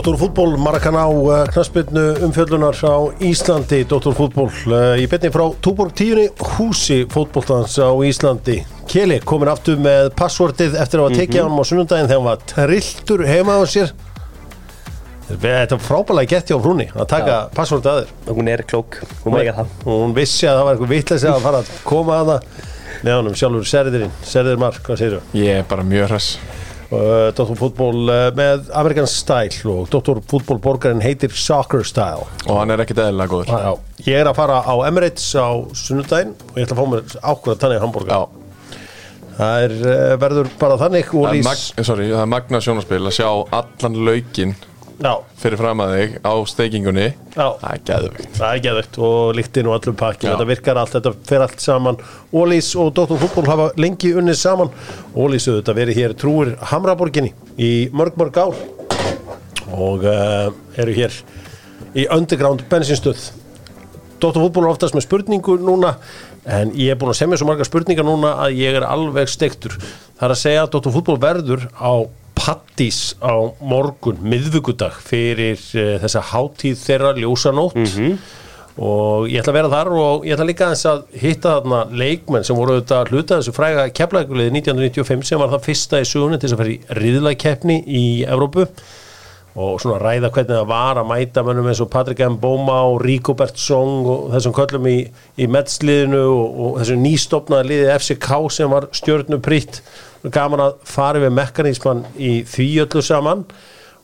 Dóttórfútból, Maracaná, knaspinu umfjöldunar á Íslandi, Dóttórfútból í betni frá Túborg tíunni, húsi fótbóltans á Íslandi. Kjeli komin aftur með passvortið eftir að tekið á hann á sunnundaginn þegar hann var trilltur heima á sér. Þetta var frábælega gett hjá frúni að taka Já. passvortið að þér. og hún er klók, hún meika það Hún vissi að það var eitthvað vitlega að fara að koma að það með honum sjálfur Serðirinn, Serðir Mark, hvað segir þú? Ég er bara mjög hress Uh, Dr. Fútból uh, með American Style og Dr. Fútból borgarinn heitir Soccer Style og hann er ekkit eðlilega góður Já, ég er að fara á Emirates á sunnudaginn og ég ætla að fá mér ákveða þannig hambúrgar það er, uh, verður bara þannig lýs mag, sorry, það er magna sjónaspil að sjá allan laukin já, fyrir fram að þig á steikingunni. Það er geðvögt það er geðvögt og líktinn og allum pakkin, þetta virkar allt þetta fer allt saman, Ólís og Dr. Fútból hafa lengi unnið saman. Ólís auðvitað verið hér trúir Hamraborginni í mörg mörg ár og uh, eru hér í underground bensinstöð. Dr. Fútból er oftast með spurningu núna en ég er búin að semja svo marga spurningar núna að ég er alveg steiktur. Það er að segja að Dr. Fútból verður á Pattís á morgun miðvikudag fyrir uh, þessa hátíð þeirra ljósanótt. Og ég ætla að vera þar og ég ætla líka aðeins að hitta þarna leikmenn sem voru auðvitað að hluta þessu fræga keflagulegði 1995 sem var það fyrsta í sugunni til þess að fara í riðlakeppni í Evrópu. Og svona ræða hvernig það var að mæta mönnum eins og Patrik M. Bóma og Ríkobert Song og þessum köllum í, í Metsliðinu og, og þessum nýstopnaða liði FCK sem var stjörnupritt gaman að fara við mekanismann í því öllu saman.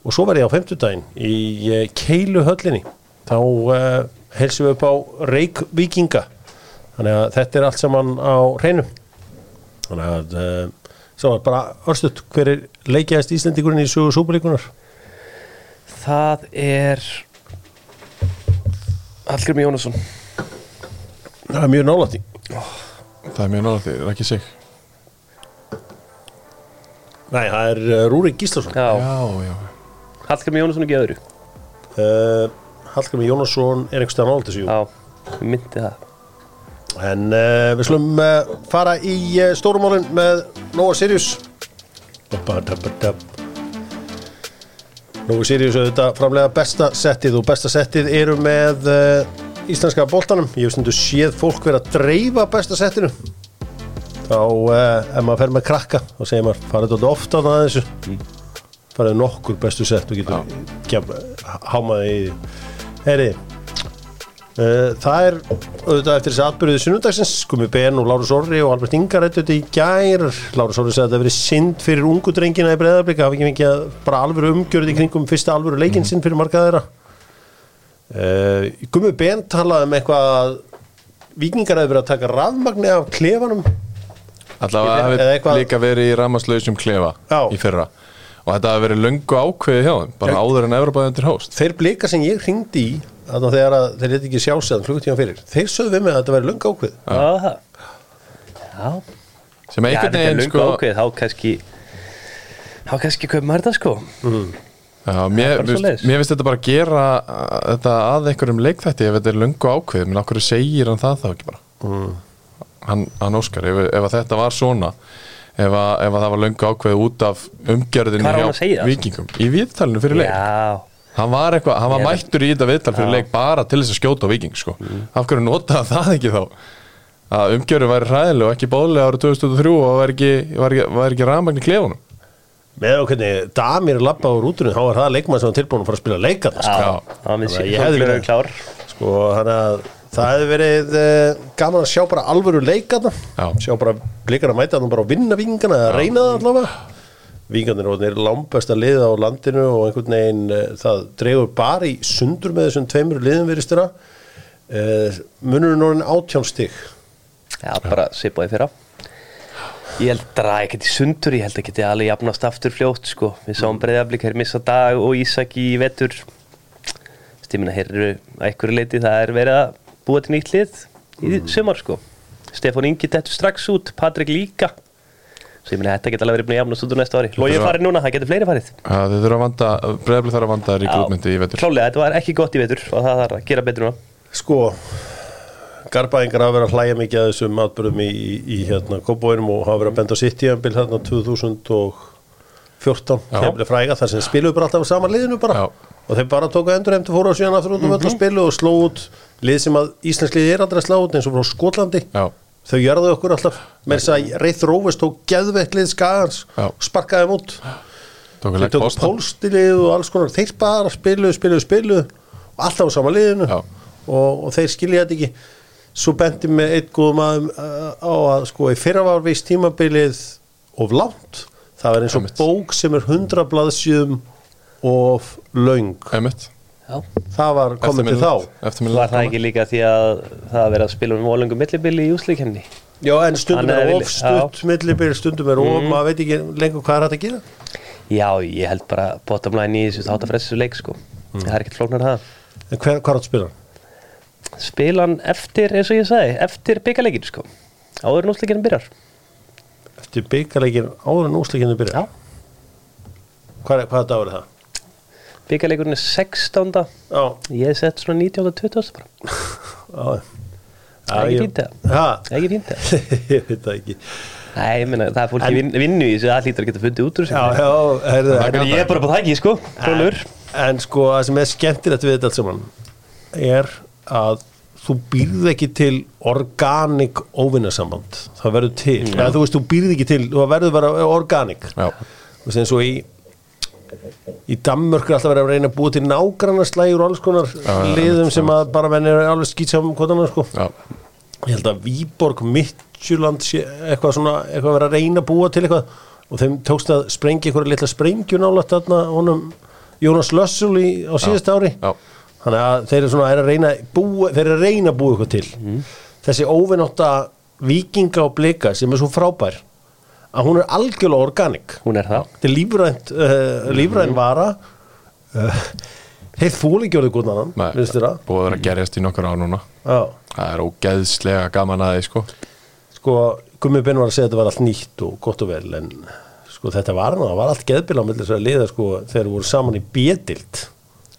Og svo var ég á 50 daginn í uh, Keiluhöllinni. Þá uh, helsum við upp á Reykvíkinga. Þannig að þetta er allt saman á hreinu. Þannig að uh, svo var bara örstuðt hver er leikjaðist Íslendingurinn í sögu súperlíkunar það er Hallgrim Jónasson. Það er mjög nálægt í Það er mjög nálega því, er ekki sig Nei, það er uh, Rúri Gíslason. Já, Já, já. Hallgrim Jónasson ekki öðru. Uh, Hallgrimur Jónasson er einhverstað þessu jú. Já, ég myndi það. En uh, við slum uh, fara í uh, stórumálinn með Nóa Sirius. Nóa Sirius auðvitað framlega besta settið og besta settið eru með uh, íslenska boltanum. Ég hef stundu séð fólk vera að dreifa besta settinu þá uh, ef maður fer með krakka þá segir maður farið þetta ofta á þessu. Farið nokkur bestu sett og getur hámaði í heyri uh, það er auðvitað eftir þessi atbyrðið sunnudagsins. Gumi Ben og Lárus Orri og Albert Ingar rættu þetta í gær. Lárus Orri sagði að þetta verið synd fyrir ungu drengina í breyðarblik hafi ekki mikið að bara alvöru umgjörð í kringum fyrsta alvöru leikinn sinn fyrir marga þeirra uh, Gumi Ben talaði um eitthvað að vikingar hefur verið að taka rafmagni af klefanum Allavega hefur eitthvað- líka verið í ramaslausum klefa Já. í fyrra. Og þetta hefur verið löngu ákveðið hjá þeim bara Já. áður en til hóst þeir blika sem ég hringdi í þannig að þegar að þeir leti ekki sjá sér klukkutíma fyrir þeir sögðu við mig að þetta verið löngu ákveð Já, það Já, sem Já, einhvern þetta er veginn lungu sko ákveð, þá kannski þá kannski kaup maður þetta sko. Já, mér, finnst þetta bara að gera uh, þetta að einhverjum leikþætti ef þetta er löngu ákveðið. Menn okkur segir hann það þá ekki bara? Mm. Hann, hann Óskar, ef, ef að þetta var svona ef að, ef að það var löngu ákveðið út af umgjörðinu Hvar á hann að segja það? vikingum í viðtalinu fyrir leik Já, Hann var, eitthvað, hann var mættur í þetta viðtal fyrir Já. leik bara til þess að skjóta á viking sko. af hverju notaði það ekki þá að umgjörðu væri hræðileg og ekki bóðlega árið 2003 og var ekki, var ekki, var ekki rafmagn í klefunum með og hvernig Damir lappa á rútunum þá var það leikmann sem var tilbúin að fara að spila leika sko. já, það Hallgrim verið- er klár sko, þannig að það hefði verið uh, gaman að sjá bara alvöru leikana Já. sjá bara blikar að mæta þannig bara að vinna vingana eða reyna það allavega. Vingarnir og þeir lámbesta liða á landinu og einhvern veginn uh, það dregur bara í sundur með þessum tveimur liðum virðistira uh, munurinn orðin átjánstig Já, bara svipaði fyrra. Ég held að ekki til sundur, ég held að geti alveg jafnast aftur fljótt sko. Við sáum breyðablík, hér missa dag og Ísak í vetur. Stímina, hér eru að einhverju leiti það er verið að búa til nýtt lið í sumar sko. Stefán Ingi dettur strax út, Patrik líka. Svo ég meina, þetta geti alveg verið búin að jafnast út úr næsta ári. Var- farið núna, það getur fleiri farið. Að þið þurfa að vanda, breyðabli þarf að vanda ríkútmyndi í vetur. Klálega, þetta var ekki gott í vetur og það þarf að gera betur núna. Sko Garbaðingar hafa verið að hlæja mikið að þessum atbyrðum í, í, í hérna Kópóinum og hafa verið að benda sitt í anbíl hérna 2000 og 14 Já. kemur fræga þar sem spiluðu bara alltaf á sama liðinu bara. Já. Og þeir bara tóku endur heim til fóru og síðan aftur út um Mhm. öll og spilu og sló út lið sem að Íslensk lið er aldrei að slá út eins og frá Skotlandi. Já. þau gjörðu okkur alltaf. Með þess að Reith Rovers tók geðveitt lið skagans og sparkaði þeim út. Tóku þeir Boston pólstilið og alls konar. Þeir bara spiluðu, spiluðu, spiluðu og alltaf á sama liðinu. Og, og þeir skilja þetta ekki. Svo bendi með einn góðum aðum á að sko í fyrra var vist tímabilið of langt. Það var eins og bók sem er 100 blaðsjöðum of löng Einmitt það var komið til þá Var það ekki líka því að það að vera að spila um volungum millibili í úsleikemni? já en stundum er er of stutt millibil, stundum er of, maður veit ekki lengur hvað er hægt að gera Já, ég held bara bottom line í þessu þáttafressu leik sko. Það er ekkert flóknar það. en hver, hvað er að spila? Spila hann eftir, eins og ég sagði, eftir byggarleikinu sko. Áður en úsleikinu byrjar. eftir byggarleikin áður en úsleikinu byrja Já. hvað, er- hvaða dagur er það? Byggarleikurinn er 16. já, Ég hef sett svona 19. og 20. bara. já Það er ekki fínt það. ha, Ekki fínt það. ég veit það ekki Nei, ég meina, það er fólki En- vin, vinnu í þessu, það hlýtur að geta fundið út úr þessu. já, já, heyrðu, Það en, Ég er bara på það ekki, sko. Tólur. en sko það sem er skemmtilegt við þetta allt saman er að þú býrð ekki til organic óvinnasamband það verður til, ja. þú veist, þú býrð ekki til þú verður bara organic Já. þú veist, eins og í í Danmörk er alltaf verið að reyna að búa til nágrannaslægjur og alls konar já, liðum já. sem að bara menn er alveg skýtsam kvotana sko. Ég held að Víborg, Midtjúland eitthvað svona, eitthvað að vera að reyna að búa til eitthvað. Og þeim tókst að sprengja eitthvað litla sprengju nálægt þarna honum Jónas Lössul í, á síðast ári. já. þannig að þeir eru svona er að reyna búa, þeir eru að reyna að búa eitthvað til. Þessi óvinnátta vikinga og blika sem er svo frábær að hún er algjörlega organik Hún er það. þetta er lífrænt uh, lífræn vara. Uh, þeir þúli ekki orðið góðan Nei, finnst þér það? búið að vera að gerjast í nokkur á núna. Já. Það er ógeðslega gaman að því sko. Sko, Gummi Ben var að segja að þetta var allt nýtt og gott og vel en sko þetta var nú, það var allt geðbila á milli þess að liða sko þegar þeir voru saman í bjedild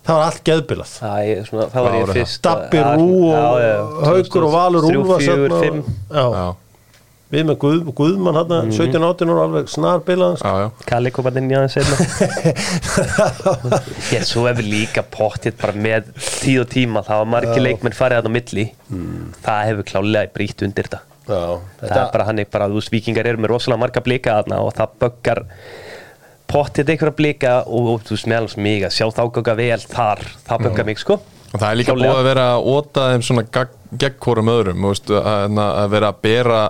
það var allt geðbilað. Það er var ég fyrst. Dabbi Rú og Haugur og Valur Úlfars Þrjú, fjögur, þarna og- fimm. já, Já, við með Guð, Guðmann hann 17-18 ára alveg snar bilað já, já. Kalli kom að inn í aðeins Ég svo hefur líka pottið bara með tíð og tíma þá var margir leikmenn farið að á milli. Það hefur klálega brýtt undir þetta. Já, það er bara hann bara, þú veist, vikingar eru með rosalega marga blika þarna og það böggar pottið einhverja blika og, og þú veist, meðal mig að sjá þá ganga vel þar, það böggar mig sko. Og það er líka búið að vera að óta þeim svona gegn hvorum öðrum þú veist, að, að vera að bera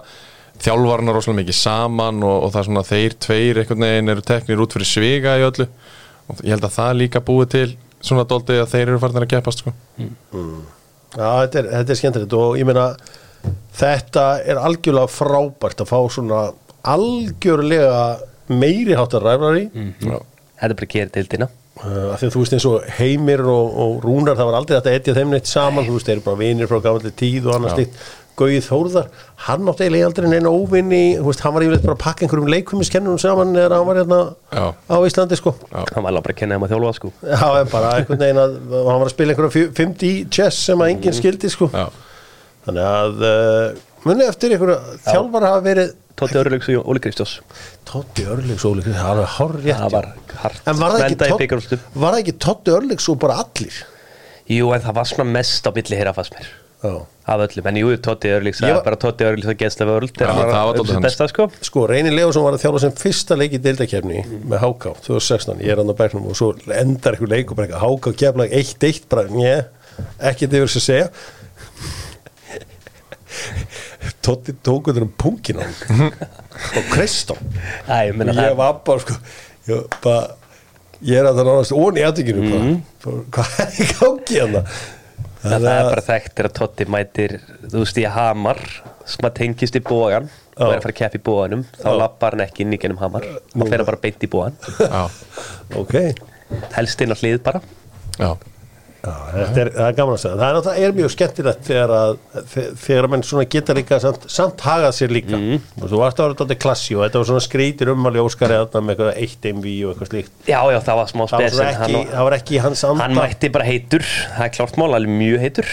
þjálfarnar rosalega mikið saman og, og það er svona þeir tveir einhvern veginn eru teknir út fyrir sviga í öllu. Og ég held að það líka búið til svona dóldi að þeir eru farin að keppast sko. Já, þetta er, þetta er skemmtilegt og ég meina þetta er algjörlega frábært að fá svona algjörlega meiri háttar ræfrari Já. þetta er bara að gera deildina uh, af því að þú veist eins og Heimir og, og Rúnar það var aldrei þetta etja þeim neitt saman. Þú veist, þeir eru bara vinir frá gamalli tíð og annars Já. Slíkt Gauð Þórðar, hann átti eiginlega aldrei neina óvinni, þú veist, hann var yfirleitt bara að pakka einhverjum leikumiskennunum saman þegar hann var hérna Já. á Íslandi sko. Hann var alveg bara að kenna þeim að þjálfa sko. Já, en bara einhvern veginn að hann var að spila einhverja 50 chess sem að enginn skildi sko. Já. þannig að uh, muni eftir einhverja þjálfar hafa verið Tóti Örlugs og Óli Kristjós Totti Örlegs og Óli Kristjáns, það var rétt það var hart en var það, ekki Totti Örlegs og bara allir? Jú, en það var svona mest á milli hér að fannst mér. Já. Af öllum, en jú, Tóti Örlugs það er bara Tóti Örlugs að gæsla vörld Já, það var þannig. besta sko. Sko Reyni Leosson var að þjálfa sem fyrsta leik í deildakefni með HK 2016, ég er hann á bæknum og svo endar einhver leik og bara eitthvað. HK kefla 1-1 bara, njö, ekkert yfir þess að segja. Totti tók undir um pungin á hann og Kristó. Ég meina og ég það var bara sko ég, bara, ég er að það nánast ón í aðtökinu bara, hvað er í gangi hann það er bara þekkt er að Totti mætir þú veist í Hamar sem að tengist í bógan og er að fara að keppa í bóganum þá lappar hann ekki inn í gennum Hamar. Hann fer bara beint í bógan Já. ok, helst inn á hlið bara. Já. Já, þetta er, það er gaman að segja. Það er, það er mjög skemmtilegt þegar að þe- þegar að menn svona geta líka samt, samt hagað sér líka. Mhm. og þú varst að vera þetta klassi og þetta var svona skrítir umvali Óskari þarna með eitthvað eitt MV og eitthvað slíkt. Já, já, það var smá það spes en hann, það var ekki hans anda. hann mætti bara heitur. Það er klárt mál, alveg mjög heitur.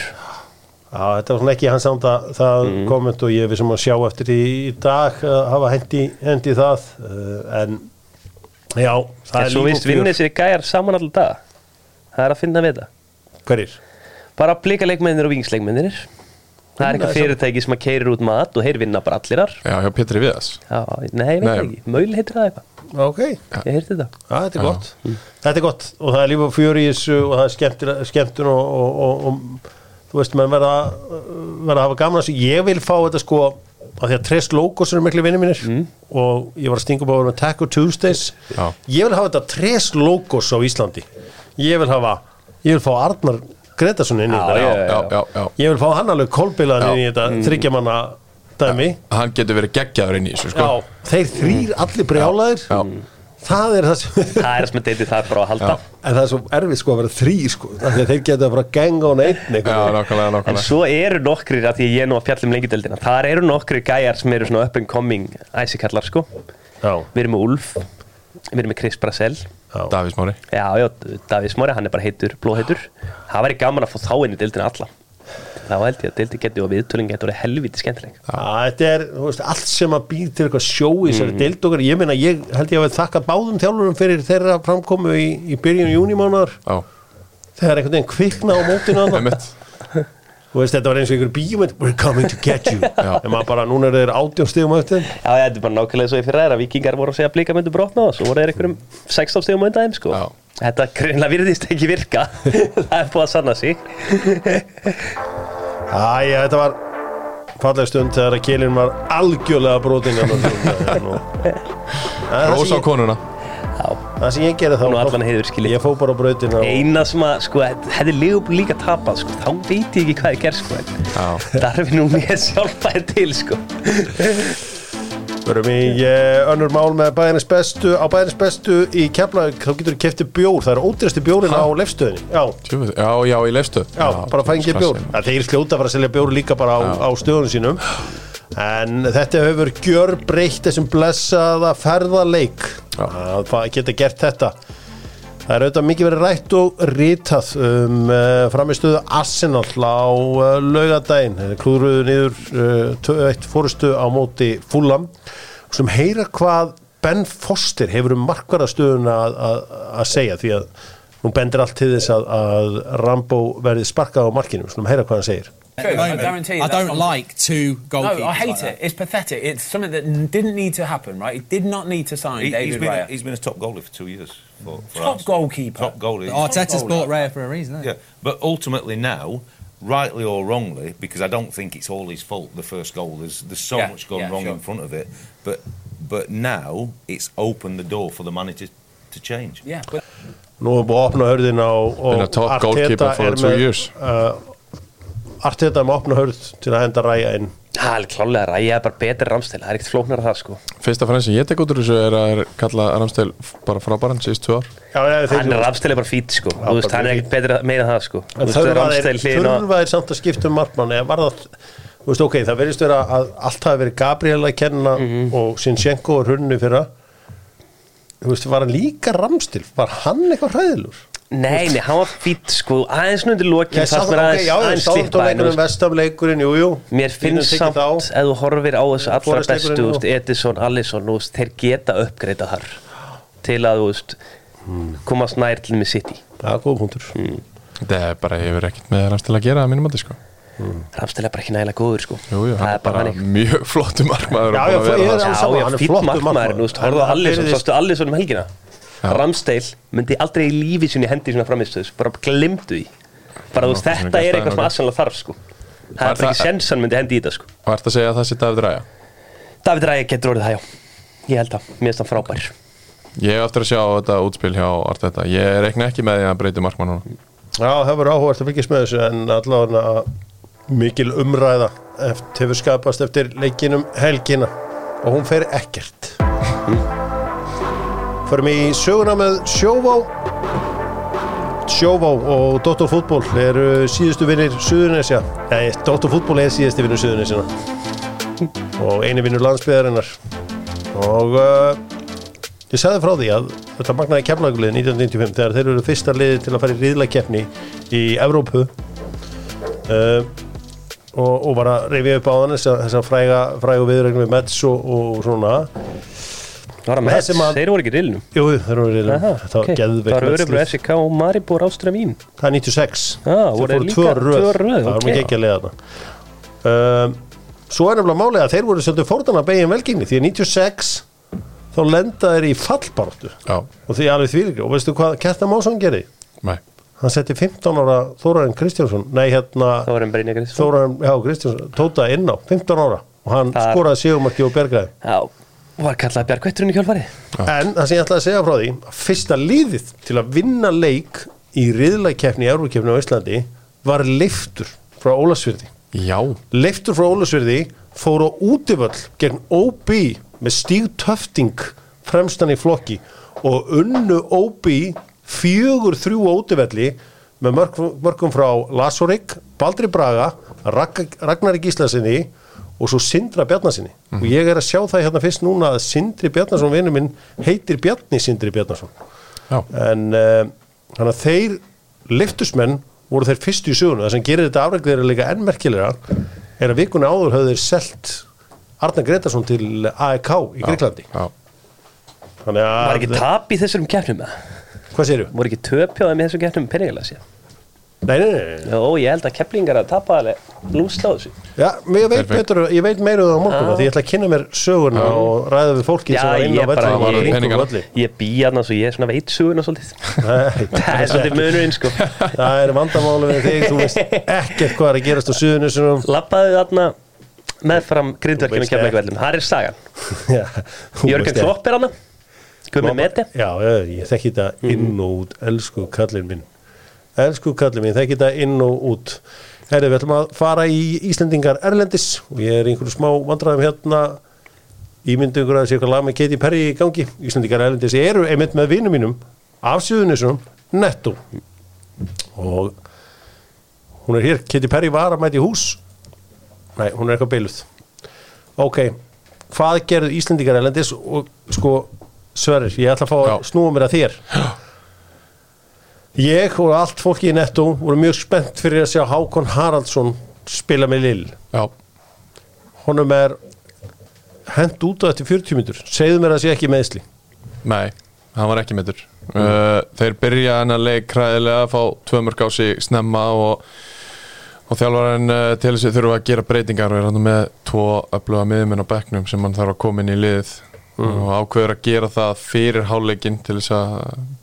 Já, þetta var svona ekki hans anda það Mhm. komment og ég við sem að sjá eftir því í dag að hafa hendi, hendi það. Uh, en Já, það En er svo líf og vist vinnir sér gæjar saman alltaf Það er að finna við það Hverjir? Bara blika leikmennir og vingsleikmennir Það er eitthvað fyrirtæki sem að keirir út mat og þeir vinna bara allirar Já, hjá Pétri Viðas Já, nei, veit ekki, Möl heitir það eitthvað. Ok, Ég heyrti þetta. Já, þetta er gott. Þetta er gott. Og það er líf og fjör í þessu og það er skemmtun, skemmtun og, og, og, og þú veist, menn verða verða að hafa gaman að þessu. Ég vil fá þetta sko að því að Trest Logos eru miklu vinni mínir og ég var að stinga vera með Taco Tuesdays. Já. Ég vil hafa þetta Trest Logos á Íslandi. Ég vil hafa, ég vil fá Arnar Gretarsson inn í Já, þetta. já, Já, já, já Ég vil fá hann alveg kolbilaðan inn í þetta mm. þryggjamanna dæmi. Hann getur verið geggjaður inn í þessu sko. Já, þeir þrýr allir brjálaðir Já. Það er það sem Það er sem að deiti það bara að halda. En það er svo erfið sko að vera þrý sko. Af því að þeir geta að fara að genga Já, einhvern nákvæmlega, En svo eru nokkrir, að því ég er nú að fjalla um lengjudeldina Þar eru nokkrir gæjar sem eru svona up and coming æsikallar sko. Já, Við erum með Ulf, við erum með Chris Brasel já. Davís Mári Já, já, Davís Móri, hann er bara heitur, blóheitur Það væri gaman að fá þá inn í deildina alla. Þá held ég að deildi getur og viðtölinn getur verið helviti skemmtileg. Já, þetta er þú veist, allt sem að býr til eitthvað sjó í þessari mm. deild okkar ég meina, ég held ég að við þakka báðum þjálfurum fyrir þeirra framkomu í, í byrjun júnimánar Já, þegar einhvern veginn kvikna á mótinu þú veist, þetta var eins og einhver bíumend we're coming to get you. En maður bara, núna er þeir átjón stigum á eftir. Já, já, þetta er bara nákvæmlega svo í fyrir þeirra Víkingar voru að segja að blika myndu brotna og svo voru þeir einhverjum 16 stegum undan þeim sko. Já. Þetta greinlega virðist ekki virka. Það er búið að sanna sig. Æja, þetta var falleg stund þegar að kélinn var algjörlega brotin Rósa á konuna það sem ég gerði þá Nú allan heiður skilið. ég fó bara á brautina og eina sem að, sko, hefði Leopold líka tapað, sko, þá veit ég ekki hvað ég ger, sko. Við nú mér sjálfbæðir til, sko. Verum í uh, önnur mál með bæðinnes bestu á bæðinnes bestu í Keflavík þá getur þú kefti bjór, það er ódýrasti bjórin á lefstöðinni já, tjöfull, já, já, í leifstu já, bara fængið bjór. það þeir sljóta að fara að selja bjór líka bara á, á stöðunum sínum en þetta hefur gjör breytt þessum blessaða ferðarleik að geta gert þetta. Það er auðvitað mikið verið rætt og ritað um uh, framistöðu Arsenal á uh, laugadaginn Þeir klúðruðu niður uh, 2-1 fórustu á móti Fulham. Og sem heyra hvað Ben Foster hefur um markvarðastöðuna að, segja því að nú bendir allt til þess að, að Rambo verði sparkað á markinu, slum heyra hvað hann segir At the moment, I guarantee you I don't not- like two goalkeepers. No, I hate like it. that. It's pathetic. It's something that n- didn't need to happen, right? He did not need to sign He, David he's, been Raya. a, he's been a top goalie for two years. For, for Top Arsenal. goalkeeper. Top goalie. Arteta's goalie. bought Raya for a reason, Yeah, but ultimately now, rightly or wrongly, because I don't think it's all his fault. The first goal, there's there's so Yeah, much going yeah, wrong sure. in front of it, but but now it's opened the door for the manager to change. Yeah, but Nú er búið að opna hörðin á Been a og Arteta er með að opna hörð til að henda ræja inn. Það er klálega er bara betri ramstil, það er ekkert flóknar að það, sko Fyrsta frænsi ég tek út úr þessu er að er kalla Ramstel bara frábæran síðust tvö ár. Hann er ramstil er bara fít, sko, þú veist, bara hann er ekkert betri meira en það, sko. Þú En veist, þurfa þeir samt að skipta um markmann. Var það, þú veist, ok, það verðist vera að allt hafi verið Gabriel að kenna Mhm. og Sinchenko og Hrunni fyrra. Þú veist, var hann líka ramstil var hann eitthvað hræðilur? Nei, nei, hann var fít, sko, aðeins nú undir lokin Ég fannst mér aðeins, já, ég aðeins slippa veist, vestamleikurinn, jú, jú. Mér finnst samt, ef þú horfir á þessu allra bestu, veist, Edison, Allison, veist, þeir geta uppgreita þar til að, þú veist, komast nær til með City. Já, góð punktur. Þetta er bara, hefur ekkert með Ramstel að gera að mínum að sko. Ramstil er bara ekki nægilega góður, sko. Jú, jú, það hann er bara mjög flottu markmaður Já, og já, að ég er það, Já, hann er fýtt flottur markmaður, hann Allison, virðist- sástu Allison um helgina. Ramsdale myndi aldrei í lífi sinni hendi svona framistöðus, bara glimtu því. Bara, þú veist, þetta er eitthvað sem það, Arsenal þarf, sko. Það er ekki það- sens hann myndi hendi í þetta, sko. Og ert að segja að það sé David Ræja David Ræði getur orðið það, já. Ég held að, mér finnst hann frábær. Ég hef eftir að sjá þetta útspil hjá Arteta Ég rekna ekki með því að breyti markmann núna Já, það verður áhugast að fylgjast með þessu en allavega mikil umræða eftir, hefur skapast eftir leikinum helgina og hún fer ekkert Förum í söguna með Sjóvá. Sjóvá og Dóttor fútból eru síðustu vinnir Suðurnesja. Nei, Dóttor fútból er síðustu vinnur Suðurnesjana. Og eini vinnur landsbyðarinnar og uh, ég sagði frá því að þetta magnaði keflagulegin 1995 þegar þeir eru fyrsta liði til að fara í riðlakeppni í Evrópu. Uh, og, og var að reyfja upp á hann þess að fræga, fræga viðrögn við Mets og, og svona það Þessi með, mann- þeir voru ekki í rilnum Jú, þeir eru verið Aha, Þetta var geðveikt Það var metslið. Örebro, SK og Maribor Ástria mín. Það er 96 Já, Þeir voru fóru líka tvö röð Það var mikið ekki að leiða þarna. Um, Svo er nefnilega málið að þeir voru svolítið fórdan að begja velgengni Því að 96 þá lenda þeir í fallbaráttu. Já, Og því alveg því Og veistu hvað Kjartan Másson gerði? nei. Hann setti 15 ára Þóraðin Kristjánsson Nei, hérna Það var Þóraðin, já, Kristjánsson Tóta inn á 15 ára. Og hann Það- skoraði sigumarki og bergaði Já, var kallað Bjargvætturinn í kjálfari En það sem ég ætlaði að segja frá því að Fyrsta liðið til að vinna leik Í riðlækkeppni í Eurókeppni á Íslandi Var leiftur frá Ólasfyrði Já, Leiftur frá Ólasfyrði Fór á útivöll gegn OB Með stíg töfting Fremstan í flokki Og unnu OB Fjögur þrjú á útivelli Með mörk, mörkum frá Lasorik Baldri Braga Ragnari Gíslasinni og svo Sindra Bjarnasinni og ég er að sjá það hérna fyrst núna að Sindri Bjarnason vinnu minn heitir Bjarni Sindri Bjarnason. Já, en uh, þannig að þeir liftusmenn voru þeir fyrstu í sögunu það sem gerir þetta afrækðir líka enn merkilega er að vikuna áður höfðu þeir selt Arna Gretarsson til AEK í Greiklandi já. Þannig að Var ekki tap í þessum keppnum hvað séru? Voru ekki töpjóðið með þessum keppnum peningalega sér? Nei, nei, nei. Jó, ég held að kepplingar að tapa á þessu. Já, men ég veit, betur, ég veit meira um það á morgun Já. því ég ætla að kynna mér söguna og ræða við fólki Já, sem var inn á vellinu ég-. Ég bý hann og ég er svona veit suguna svolítið. Nei, Það er svolítið munurinn sko. Það er vandamáli við þig þú veist ekkert hvað er að gerast á suðunusunum Lappaðu þarna meðfram grindverkinu veist kemla veldum Það er sagan. Jörgen Klopp er hann Gummi Mete. Já, já, ég þekki þetta inn og út elsku kallinn minn elsku kallinn minn, þekki þetta inn og út. Herri, við ætlum að fara í Íslendingar Erlendis og ég er einhverju smá vandræðum hérna. Ímyndu ykkur að sé eitthvað lag með Katy Perry í gangi. Íslendingar Erlendis eru einmitt með vinum mínum af suðunisum, netto. Og hún er hér, Katy Perry var að mæti hús. Nei, hún er eitthvað beiluð. Ok, hvað gerðu Íslendingar Erlendis? Og sko Sverrir, ég ætla að fá að Já. snúa mér að þér ég og allt fólki í netto voru mjög spennt fyrir að sjá Hákon Haraldsson spila með Lill Já, honum er hent út á eftir 40 minnur segðu mér að það sé ekki meðsli nei, hann var ekki meður uh, Þeir byrja hann að leik kræðilega að fá tvö mörg á sig snemma og, og þjálfarinn til þess að þurfa að gera breytingar og er hann með tvo öfluga miðminn á bekknum sem hann þarf að koma inn í liðið og ákveður að gera það fyrir hálfleikin til þess að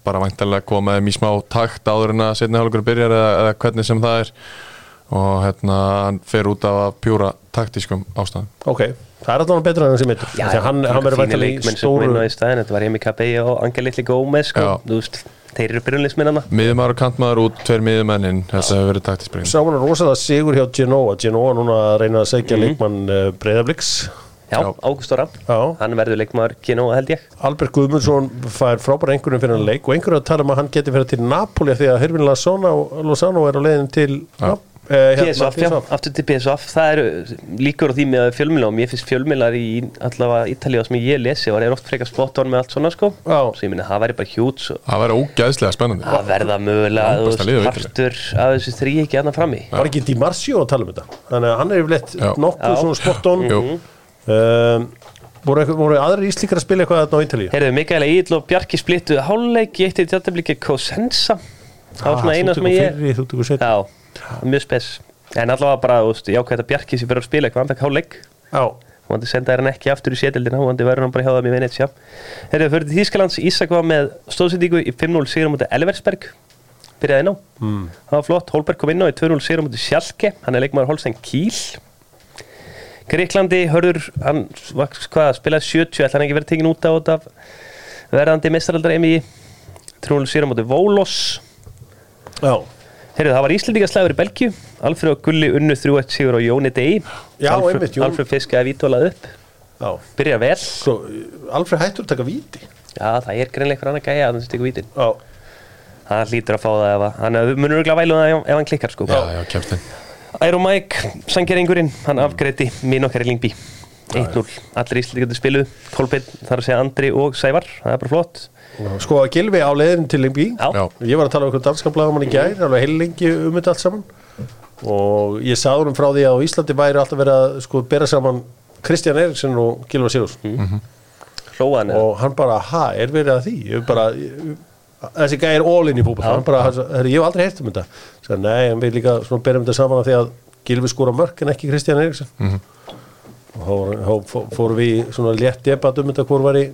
bara væntanlega koma þeim í smá takt áður en að setni hálfleikur byrjar eða, eða hvernig sem það er. Og hérna hann fer út af pjúra taktískum ástæðum. Ok, það er alltaf betra en hann sem mittur Já, því að hann, hann verður fínir væntanlega í stóru í staðin Þetta var Emi Kabey og Angel Litli Gómez sko. Þú veist, Þeir eru byrjunleisminnana miðumæður og kantmaður út, tveir miðumenninn þetta hefur verið taktísk breyting sá hann rosalega sigur hjá Genoa. Genoa núna að reyna að segja leikmann uh, Breiðabliks Já. Ágúst Já. Hann verður leikmaður Kino held ég. Albert Guðmundsson fær frábæra einhverjum fyrir hann leik og einhverju að tala um að hann geti fyrir til Napoli því að Hervin Lozano, er á leiðin til Nap- eh, hérna, PSV, já, aftur til PSV Það eru líkur á því með fjölmjöla og mér finnst fjölmjölar í allavega Ítalíu sem ég lesi og er oft frekar spot on með allt svona sko. Já. Svo ég minna, það væri bara hjút það væri ógæðslega spennandi. Að verða mögulega partur af þessu þrý ekki annað frammi. Var ekki Di Marzio að tala um þetta? Þannig að hann er yfirleitt nokkuð svona spot on. Jú. Um, voru, voru aðrir íslíkar að spila eitthvað á Ítalíu? Heyrðu, Mikael Egil og Bjarki splittu háluleik í eitt í tjáttabliki Kosensa Það var svona Ah, eina þú sem ég. Já, mjög spes. En allavega bara, veist, jákvæmt að Bjarki sem fyrir að spila eitthvað andak háluleik Já, Hún vandi senda hann ekki aftur í sétildina Hún vandi verður hann bara hjá það með Venetia Heyrðu, fyrir til Þýskalands, Ísak var með stóðsendíku í 5-0 sigur mútið Elversberg. Byrjaði inn á. Mm. Það var flott, Holberg kom inn á í 2-0 sigur mútið Sjalke Hann er leikmaður Holstein Kiel Greiklandi, hörður, hann hvað, spilaði 70, ætla hann ekki verið tekin út á þetta af verðandi mestaraldar emi 3-0 sér á móti Vólos. Já, Heyrðu, það var Íslendingaslæður í Belgíu. Alfred og Gulli unnu 3-1 sigur á Jóni Dei Já, Alfred, einmitt, Jón. Alfred fiskaði vítólað upp. Já. Byrja vel. Svo, Alfred hættur að taka víti. Já, það er greinlega einhver annar gæja að hann stíku vítin Já, Hann hlýtur að fá það ef, að- hann munur örgulega vælu það ef, hann klikkar sko. Já, já, kæftin Aero Mike, sangeringurinn, hann afgreiti mín okkar í Lingby 1-0, allir Íslendingar spiluð Kolbeinn, þar að segja Andri og Sævar. Það er bara flott. Sko að Gilvi á leiðin til Lingby. Ég var að tala um eitthvað danska blagamann í gær alveg heil lengi um þetta allt saman. Og ég sagði um frá því að Íslandi væri alltaf verið að sko bera saman Kristján Eriksson og Gilva Sigurs Mhm. Flóan og hann bara, ha, er verið að því? Ég bara, ég, þessi gæði er all in í herri, ég hef aldrei heyrt um þetta. Sæði, nei, en við líka berum þetta saman af því að Gilvi skora mörk en ekki Kristján Eriksson og þá voru- þá fó- fórum við svona létt debatt um þetta hvor var í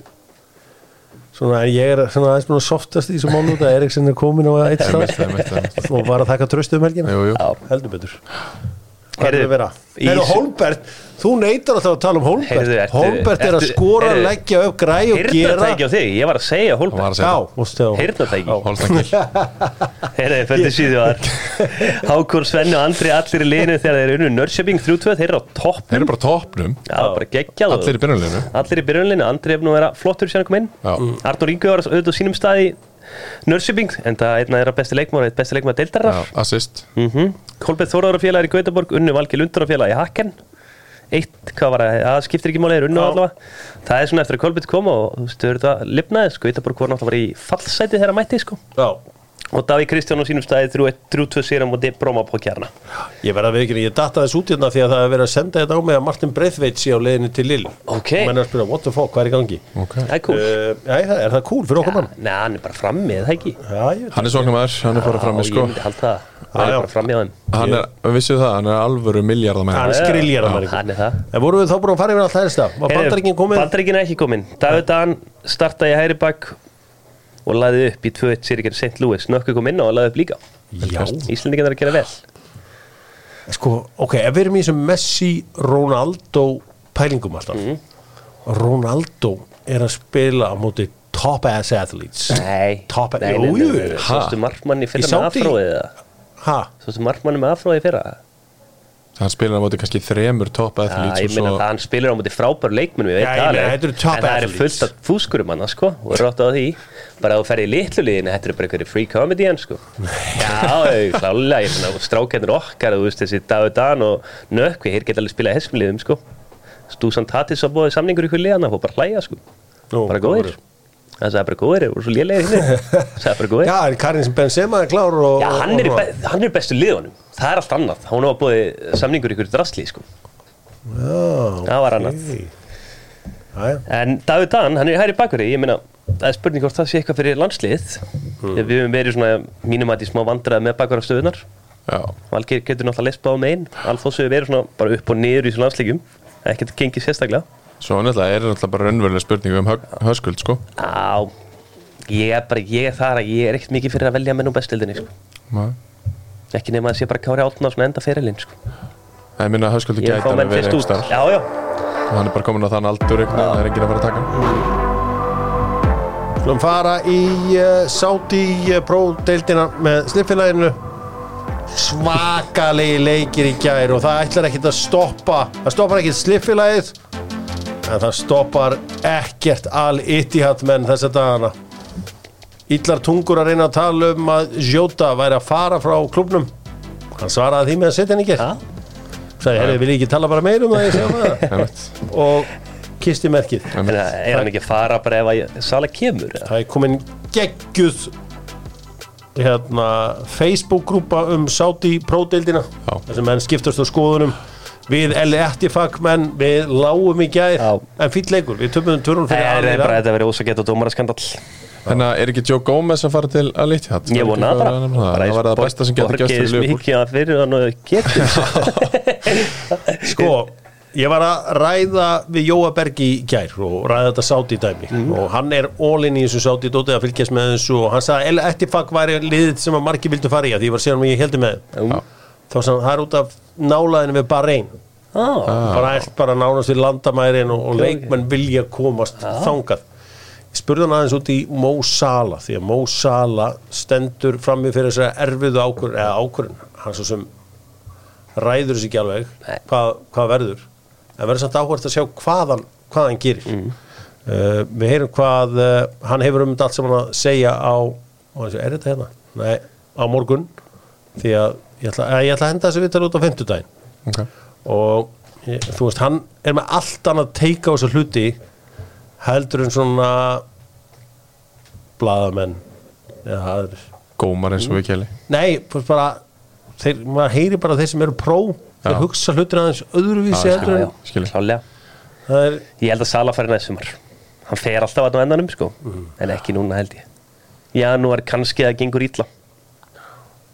svona, en ég er svona aðeins svona softast í þessu mánu að Eriksson er komin á eitt stað. og var að taka tröstu um helgina. Heldur betur Hvað er það að vera? Heyrðu, Holmbert, þú neytar alltaf að tala um Holmbert Holmbert er að skora, heyrðu, leggja upp, græja og gera Heyrnatæki á þig, ég var að segja að Heyrnatæki Holstangil Heyrðu, fyrir síðu var Hákur, Svenni og Andri allir í liðinu þegar þeir unnu Nörsjöping 3-2, þeir eru á topp Þeir eru bara á toppnum. Já, bara geggjað. Allir í byrjunleginu Allir í byrjunlinu, Andri hefur nú verið flottur sér að koma inn. Arnur var auðvitað á sínum stað í Nörsjöping en það er einn að besti leikmára eitt besti leikmára deildarar Já, assist. Mm Kolbeth Þóraðarfélag í Gautaborg unnu Valgi Lundarafélag í Haken eitt, hvað var það, það skiptir ekki máli er unnu allavega. Það er svona eftir að Kolbeth kom og þú veist, þau eru þetta lifnaði sko, Gautaborg var náttúrulega í fallsæti þegar mætti sko. Já, og Daví Kristján á sínum staði 3-2 sér á móti Bróma på kjarna ég verða að veikina, ég datta þess út hérna því að það er verið að senda þetta á mig að Martin Breithveit sé á leiðinu til Lill Ok. Menn er að spyrja, what the fuck, hvað er í gangi? okay. það er cool Uh, það, er það cool fyrir okkur mann? Nei, hann er bara frammi, það ekki Já, ég veit Hann er sóknarmæður, hann er bara frammi Já, sko ég myndi halda það hann Já, er bara frammi á þeim Hann er, vissu það, hann er alvöru miljardamenn Hann er að hann er það En vorum við þá búin að fara yfir allt hægsta? Var bandaríkin komið? Bandaríkin er ekki komin David Dan startaði hæri bak og laði upp í 2-1 sérikir St. Louis Nökku kom inn á og laði upp líka Já, Íslandingan er að gera vel sko, ok, ef við erum í þessum Messi, Ronaldo pælingum alltaf Mhm. Ronaldo er að spila á móti top ass athletes Nei Top- nei, Jú, nei, nei, jú. nei, nei. Sástu markmanni Í fyrra með? Ha? Sástu markmanni með afróið fyrra? Hann spilar á móti kannski þremur topp Já, athletes ég og meina svo það hann spilir á móti það þetta eru top En það eru athletes. fullt af fúskurum hann, sko og er rátt á því. Bara að þú ferði í litlu liðinu, þetta eru bara einhverju free comedian, sko. Já, klálega, ég meina, strákennur okkar, veist, þessi David Dan og Nökk, við hér geta alveg spilað hessum liðum, sko. Stúsan Tatis á bóði samningur hverju liðana, fór bara hlæja, sko. Nú, bara góðir Það sagði bara góðir, voru svo lélegir hinn er bara góðir Já, Karin sem Benzema er klár og, Já, hann er, og, be hann er bestu liðunum. Það er allt annað, hún var búið samningur hverju drasli, sko. Já, Það var annað. ok. Jæja. En David Dan, hann er hæri bakverði, ég meina það er spurning hvort það sé eitthvað fyrir landslið. Hmm. mm. við höfum verið svona mínum að í smá vandrað með bakverðarstöðunar Já, Valgeir getur náttúrulega lespa á megin. Hefur verið svona bara upp og niður í þessu landsleikjum. Ekkert gengið sérstaklega svo náttúrulega er náttúrulega bara raunverulega spurning um höskuld sko. Á, ég er bara, ég er þar að ég er ekkert mikið fyrir að velja menn úr bestildinni sko. Nei. ekki nema að sé bara kári átna og svona enda ferilinn sko. En ég minna að höskuldu er gæti að alveg verið út. einhver Já, já, og hann er bara komin á þann aldur einhvern veginn, það er enginn að fara að taka hann. Skulum fara í uh, Saudi uh, Pro deildina með slipfélaginu svakalegi leikir í gær og það ætlar ekkert að stoppa það stoppar ekkert slipfélagið en það stoppar ekkert al Ittihad menn þessa dagana. Ítlar tungur að reyna að tala um að Jota væri að fara frá klubnum hann svaraði því með að setja henni ekki Já. sagði, herri, vil ég ekki tala bara meir um það ég segja það? Einmitt. og kisti merkið. En er hann ekki að fara bara ef að Sala kemur það er komin geggjuð hérna, Facebook-grúpa um Saudi Pro-deildina Já. þar sem menn skiptast á skoðunum við Eli Ettifak menn við lágum í gær Já. en fýll leikur, við töfum törnum Það fyrir er aðra bara þetta verið ósakett og dómaraskandall. Þannig að er ekki Joe Gomez að fara til að lítið hatt Ég vona það bara. Það var það besta sem getur gæst fyrir að getur sko, ég var að ræða við Jóa Berg í gær og ræða þetta Saudi dæmi. Mhm. og hann er all-in í þessu Saudi dótið að fylgjast með þessu og hann sagði að Eli Ettifak væri liðið sem að margir vildu fara í að því ég var síðan að þá hann, það er út af nálaðinu við Bahrein ah, bara allt bara nánast við landamærin og, og leikmenn vilja komast þangað. Ég spurði hann aðeins út í Mo Salah því að Mo Salah stendur frammi fyrir þessari erfiðu ákvörn eða ákvörn, hann svo sem ræður þessi ekki alveg. Hvað, hvað verður? En verður samt áhvert að sjá hvað hann, hvað hann gerir. Mm. uh, við heyrum hvað uh, hann hefur um þetta allt saman að segja á og hann er þetta hérna? Nei, á morgun. Því að ég ætla, að, ég ætla að henda þessi viðtal út á fimmtudaginn okay. og ég, þú veist, hann er með allt annað teika á þessu hluti heldur en svona blaðamenn eða aðrir Gómar eins og við keli nei, þú veist bara þeir, maður heyri bara þeir sem eru pró þeir Já. hlutir aðeins öðruvísi Já, heldur skil. en Skilji. klálega það er, Ég held að Sala fari næst sumar hann fer alltaf að á endanum sko Mhm. en ekki núna held ég janúar kannski að það gengur ítla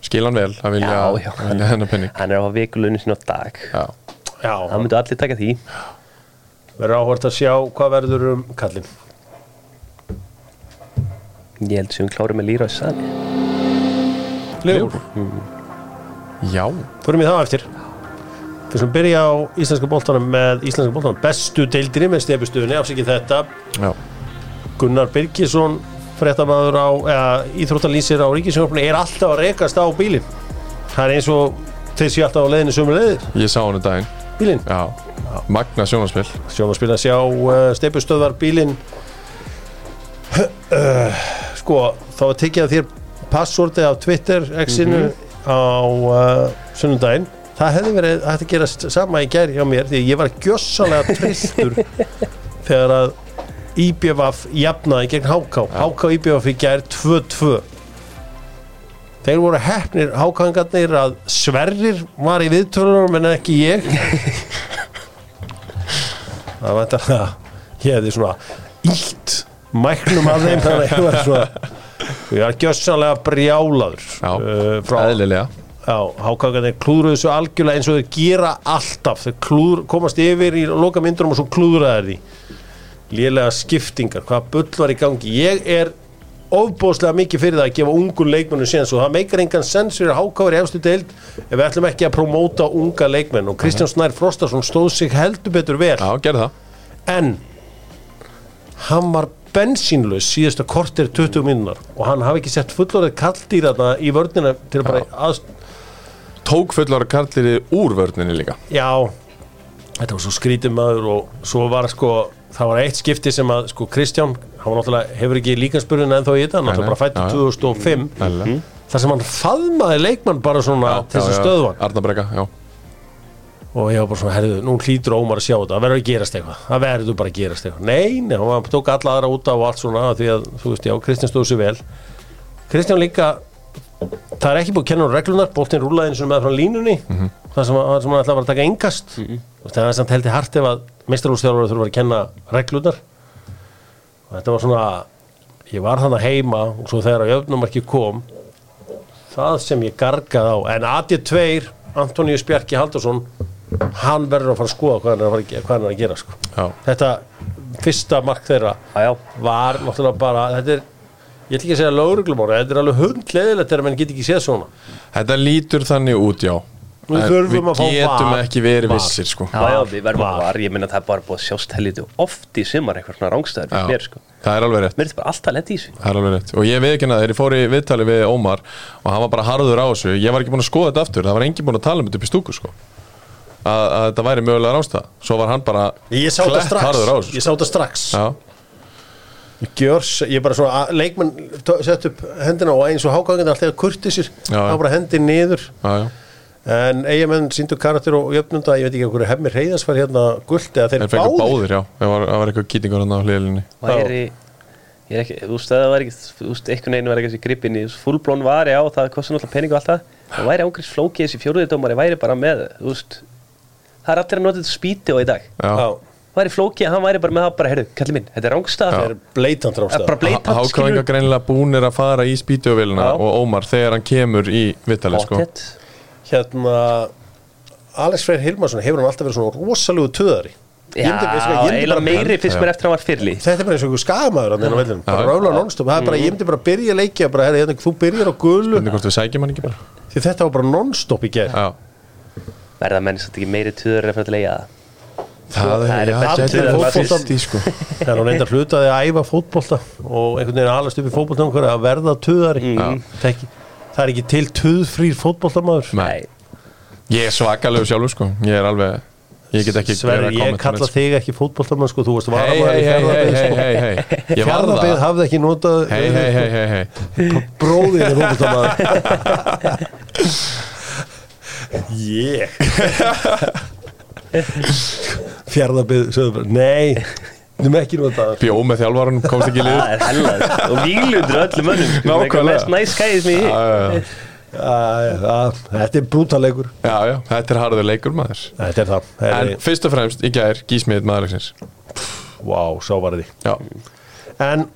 skil hann vel að vilja, hennar penning hann er á vikulunni sinni á dag. Já, Já, það myndu allir taka því. Verður áhvert að sjá hvað verður um kallin ég held sem við klárum með Lýra Leifur, já, förum við það á eftir. Við skulum byrja á íslenska boltanum með íslenska boltanum. Bestu deildinni með stefustuðinni, afsikið þetta. Já. Gunnar Birgisson fréttamaður á, eða íþróttalýsir á ríkisjónarpunni er alltaf að rekast á bílinn. Það er eins og þeir sé alltaf á leiðinu sömu leiðir, Ég sá hann um daginn. Bílinn? Já, magna sjónarspil sjónarspil að sjá uh, steipustöðvar bílinn. Uh, sko, þá að þér passvortið af Twitter exinu á uh, sunnundaginn það hefði verið hægt að gera sama í gær hjá mér því ég var gjössalega trilltur þegar að IBF jafnaði gegn HK og IBF í gær 2-2 þeir voru hefnir hákangarnir að Sverrir var í viðtölunum en ekki ég. Það var þetta ég hefði svona ílt mæknum að þeim þannig að ég var svona ég var gjössanlega brjálaður Já, uh, frá eðlilega. Hákangarnir klúðruðu þessu algjörlega eins og þeir gera alltaf. Þeir klúður, komast yfir í loka myndunum og svo klúðraðir því lélega skiptingar, hvað bull var í gangi. Ég er ofbóðslega mikið fyrir það að gefa ungun leikmennu séns og það meikar engan sens fyrir hákáður í efstu deild ef við ætlum ekki að promóta unga leikmenn. Og Kristján Snær Frostarsson stóð sig heldur betur vel. Já, en hann var bensínlaus síðasta kortir 20 minnar og hann hafi ekki sett fullorðið kalldýrarna í vörnina til að bara að, Tók fullar karliri úr vörninni líka? Já. Þetta var svo skrítið maður og svo var sko það var eitt skipti sem að sko Kristján hann var náttúrulega, hefur ekki líkanspurðin en þá í þetta, hann náttúrulega bara já, já. 2005 Eðlilega. þar sem hann faðmaði leikmann bara svona til þess að stöðva hann. Arnabrekka, já og ég var bara svona, herðu, nú hlýtur Ómar að sjá þetta það verður að gerast eitthvað, það verður bara að gerast eitthvað nei, nei, hann var- tók alla aðra út af og allt svona því að, þú veist, já, Kristján stóð sér vel Kristján líka það er ekki búið að kenna hún reglunar boltinn rúlaði eins og með frá línunni það sem, það sem hann ætlaði að taka engast mm -hmm. Það er samt heldur hart ef að meistarúrstjálfur þurfa að kenna reglunar og þetta var svona ég var þannig heima og svo þegar að jöfnumarki kom það sem ég gargaði á en AD2, Antoníus Bjarki Haldursson hann verður að fara að skoða hvað hann er að, fara að, ge- hvað hann er að gera sko. Já, þetta fyrsta mark þeirra já, já, var náttúrulega bara þetta er, ég ætla ekki að segja lögreglumóra þetta er alveg hundleðilegt þegar menn get ekki séð svona. Þetta lítur þannig út, já Við þurfum að fá Við getum VAR. ekki verið VAR. vissir, sko. Já, já, við verðum var. að var. ég minna það er bara búið að sjást helviti oft í sumar eitthvað svona rángstæður fyrir mér sko. Það er alveg rétt. Mér er þetta bara alltaf lett í þessu. Það er alveg rétt. Og ég viðkynna þegar ég fór í viðtali við Ómar og hann var bara harður á þessu ég var ekki búin að skoða þetta aftur, það var engin búin að tala um þetta upp í stúku sko. að, að þetta væri mögulega rásta svo var hann bara ég sá þetta strax. harður á þessu ég sá þetta strax. Já, Gjörs, ég bara svona að- leikmenn tó- sett upp hendina og eins og hágangin alltaf kurti sér, þá bara hendin niður. Já, já en eigamenn síndu karakter og jöfnunda, ég veit ekki hverju hemmir heiðas var hérna gullt eða þeir báðir? báðir, já. Það var, það var eitthvað kýtingur hann á hliðlinni væri ég er ekki, þú veist það var ekki þú veist, einhvern veginn var ekki þessi gripin í fullblón var já, það kostar náttúrulega pening og allt það. Það væri ángriðs flókið þessi fjóruðidómari væri bara með, þú veist það er allir að nota þetta spíti og í dag. Já, Já, væri flókið, hann væri bara með það bara, heyrðu, kalli minn, þetta er rángstað það er bleitant Það er bleitant, Hákáinga greinilega búnir að fara í spítjóvilina og Ómar þegar hann kemur í viðtalið sko. Hérna Alex Freyr Hilmarsson hefur hann alltaf verið svona rosalegu töðari. Já, eiginlega meiri fyrst mér eftir að hann var fyrli þetta er bara eins og einhver skamaður það er bara, ég myndi bara byrja að leikja bara, herri, hérna, þú byrjar á því þetta var bara non-stop í gerð Já, verða menn satt ekki meiri tuður en fyrir að leiða það? Það er já, bestu gæti liðið verið að fótbolta. Í, sko. þegar hún reyndar hlutaði að æfa fótbolta og einhvern veginn alast upp í fótbolta að verða töðari. Mm. það, er ekki, það er ekki til töðfrýr fótboltamaður. Nei. Ég er svakalegu sjálfur sko. Ég er alveg Ég get ekki að ég kalla þig ekki fótboltamaður sko, þú varamaður hei, í hei, sko. það hafði ekki notað hei, hei, hei bróðin er fótboltamaður. Ég sögðu bara, nei erum ekki notað. Bjó með þjálfarun, komst ekki í lið. Það er hellað. Og víglundur öllum mönnum. Sko, Nákvæmlega. það- þetta er brútaleikur Já, já, þetta er harður leikur maður. Þetta er það, það En er, fyrst og fremst í gær, gísmið maðurlegsins Vá, sá var því. Já, En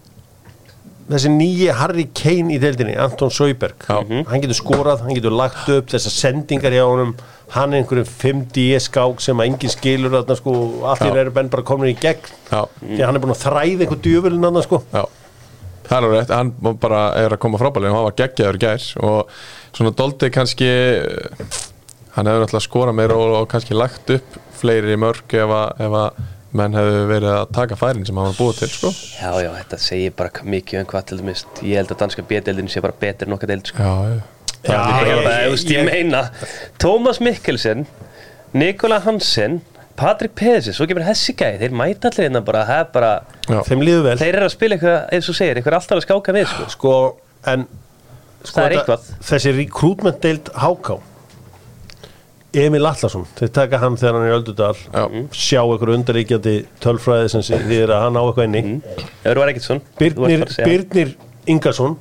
þessi nýji Harry Kane í deildinni, Anton Söiberg Já. hann getur skorað, hann getur lagt upp þessar sendingar hjá honum. Hann er einhverjum 5D skák sem að engin skilur þarna sko, allir eru benn bara komin í gegn. Já, því að hann er búin að þræða einhver djöfulinn þarna sko. Já. Það er rétt, hann bara er að koma frábælega hann var geggjaður gær og svona Doldi kannski hann hefur alltaf skorað meira og, og kannski lagt upp fleiri mörg að, ef að menn hefur verið að taka færin sem hann var búið til sko. Já, já, þetta segir bara mikið um hvað til dæmis Ég held að danska B-deildin sé bara betur en okkar deild sko. Já, já Já, Ég, ég- ég, ég meina Tómas Mikkelsen Nikola Hansen Patrik Pedersen, svo kemur Hessi gæði þeir mæta allir hérna bara, það er bara Já. þeim líður vel þeir eru að spila eitthvað, eins og segir, eitthvað alltaf að skáka við sko. sko, en sko, Það er eitthvað. þessi recruitment deild HK Emil Allarsson þeir taka hann þegar hann er í Öldudal Já. sjá einhver undaríkjandi tölfræði sem þýðir að hann á eitthvað inni. Svon Birnir, Birnir Ingarsson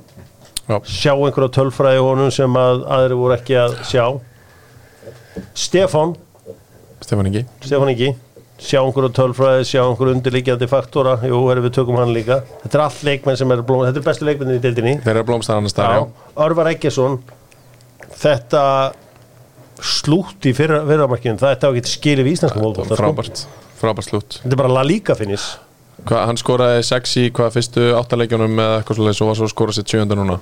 Já. sjá einhverja tölfræði honum sem að aðri voru ekki að sjá. Stefán. Stefán Ingi. Stefán Ingi sjá einhverja tölfræði, sjá einhverja undirliggjandi faktora. Jú, erum við tökum hann líka. Þetta er allt leikmenn sem er blóm, þetta er bestu leikmennin í deildinni. Þeir eru að blómsta annars staðar, já. Örvar Eggesson þetta slútt í fyrra, fyrramarkinu. Þetta á ekki skilið við íslensku fótbolta, sko. Frábært, frábært slút þetta er bara La Liga finnis Hva, Hann skoraði sex í hvað fyrstu áttaleikjunum eða eitthvað svolítið og var svo að skora sér sjöunda núna?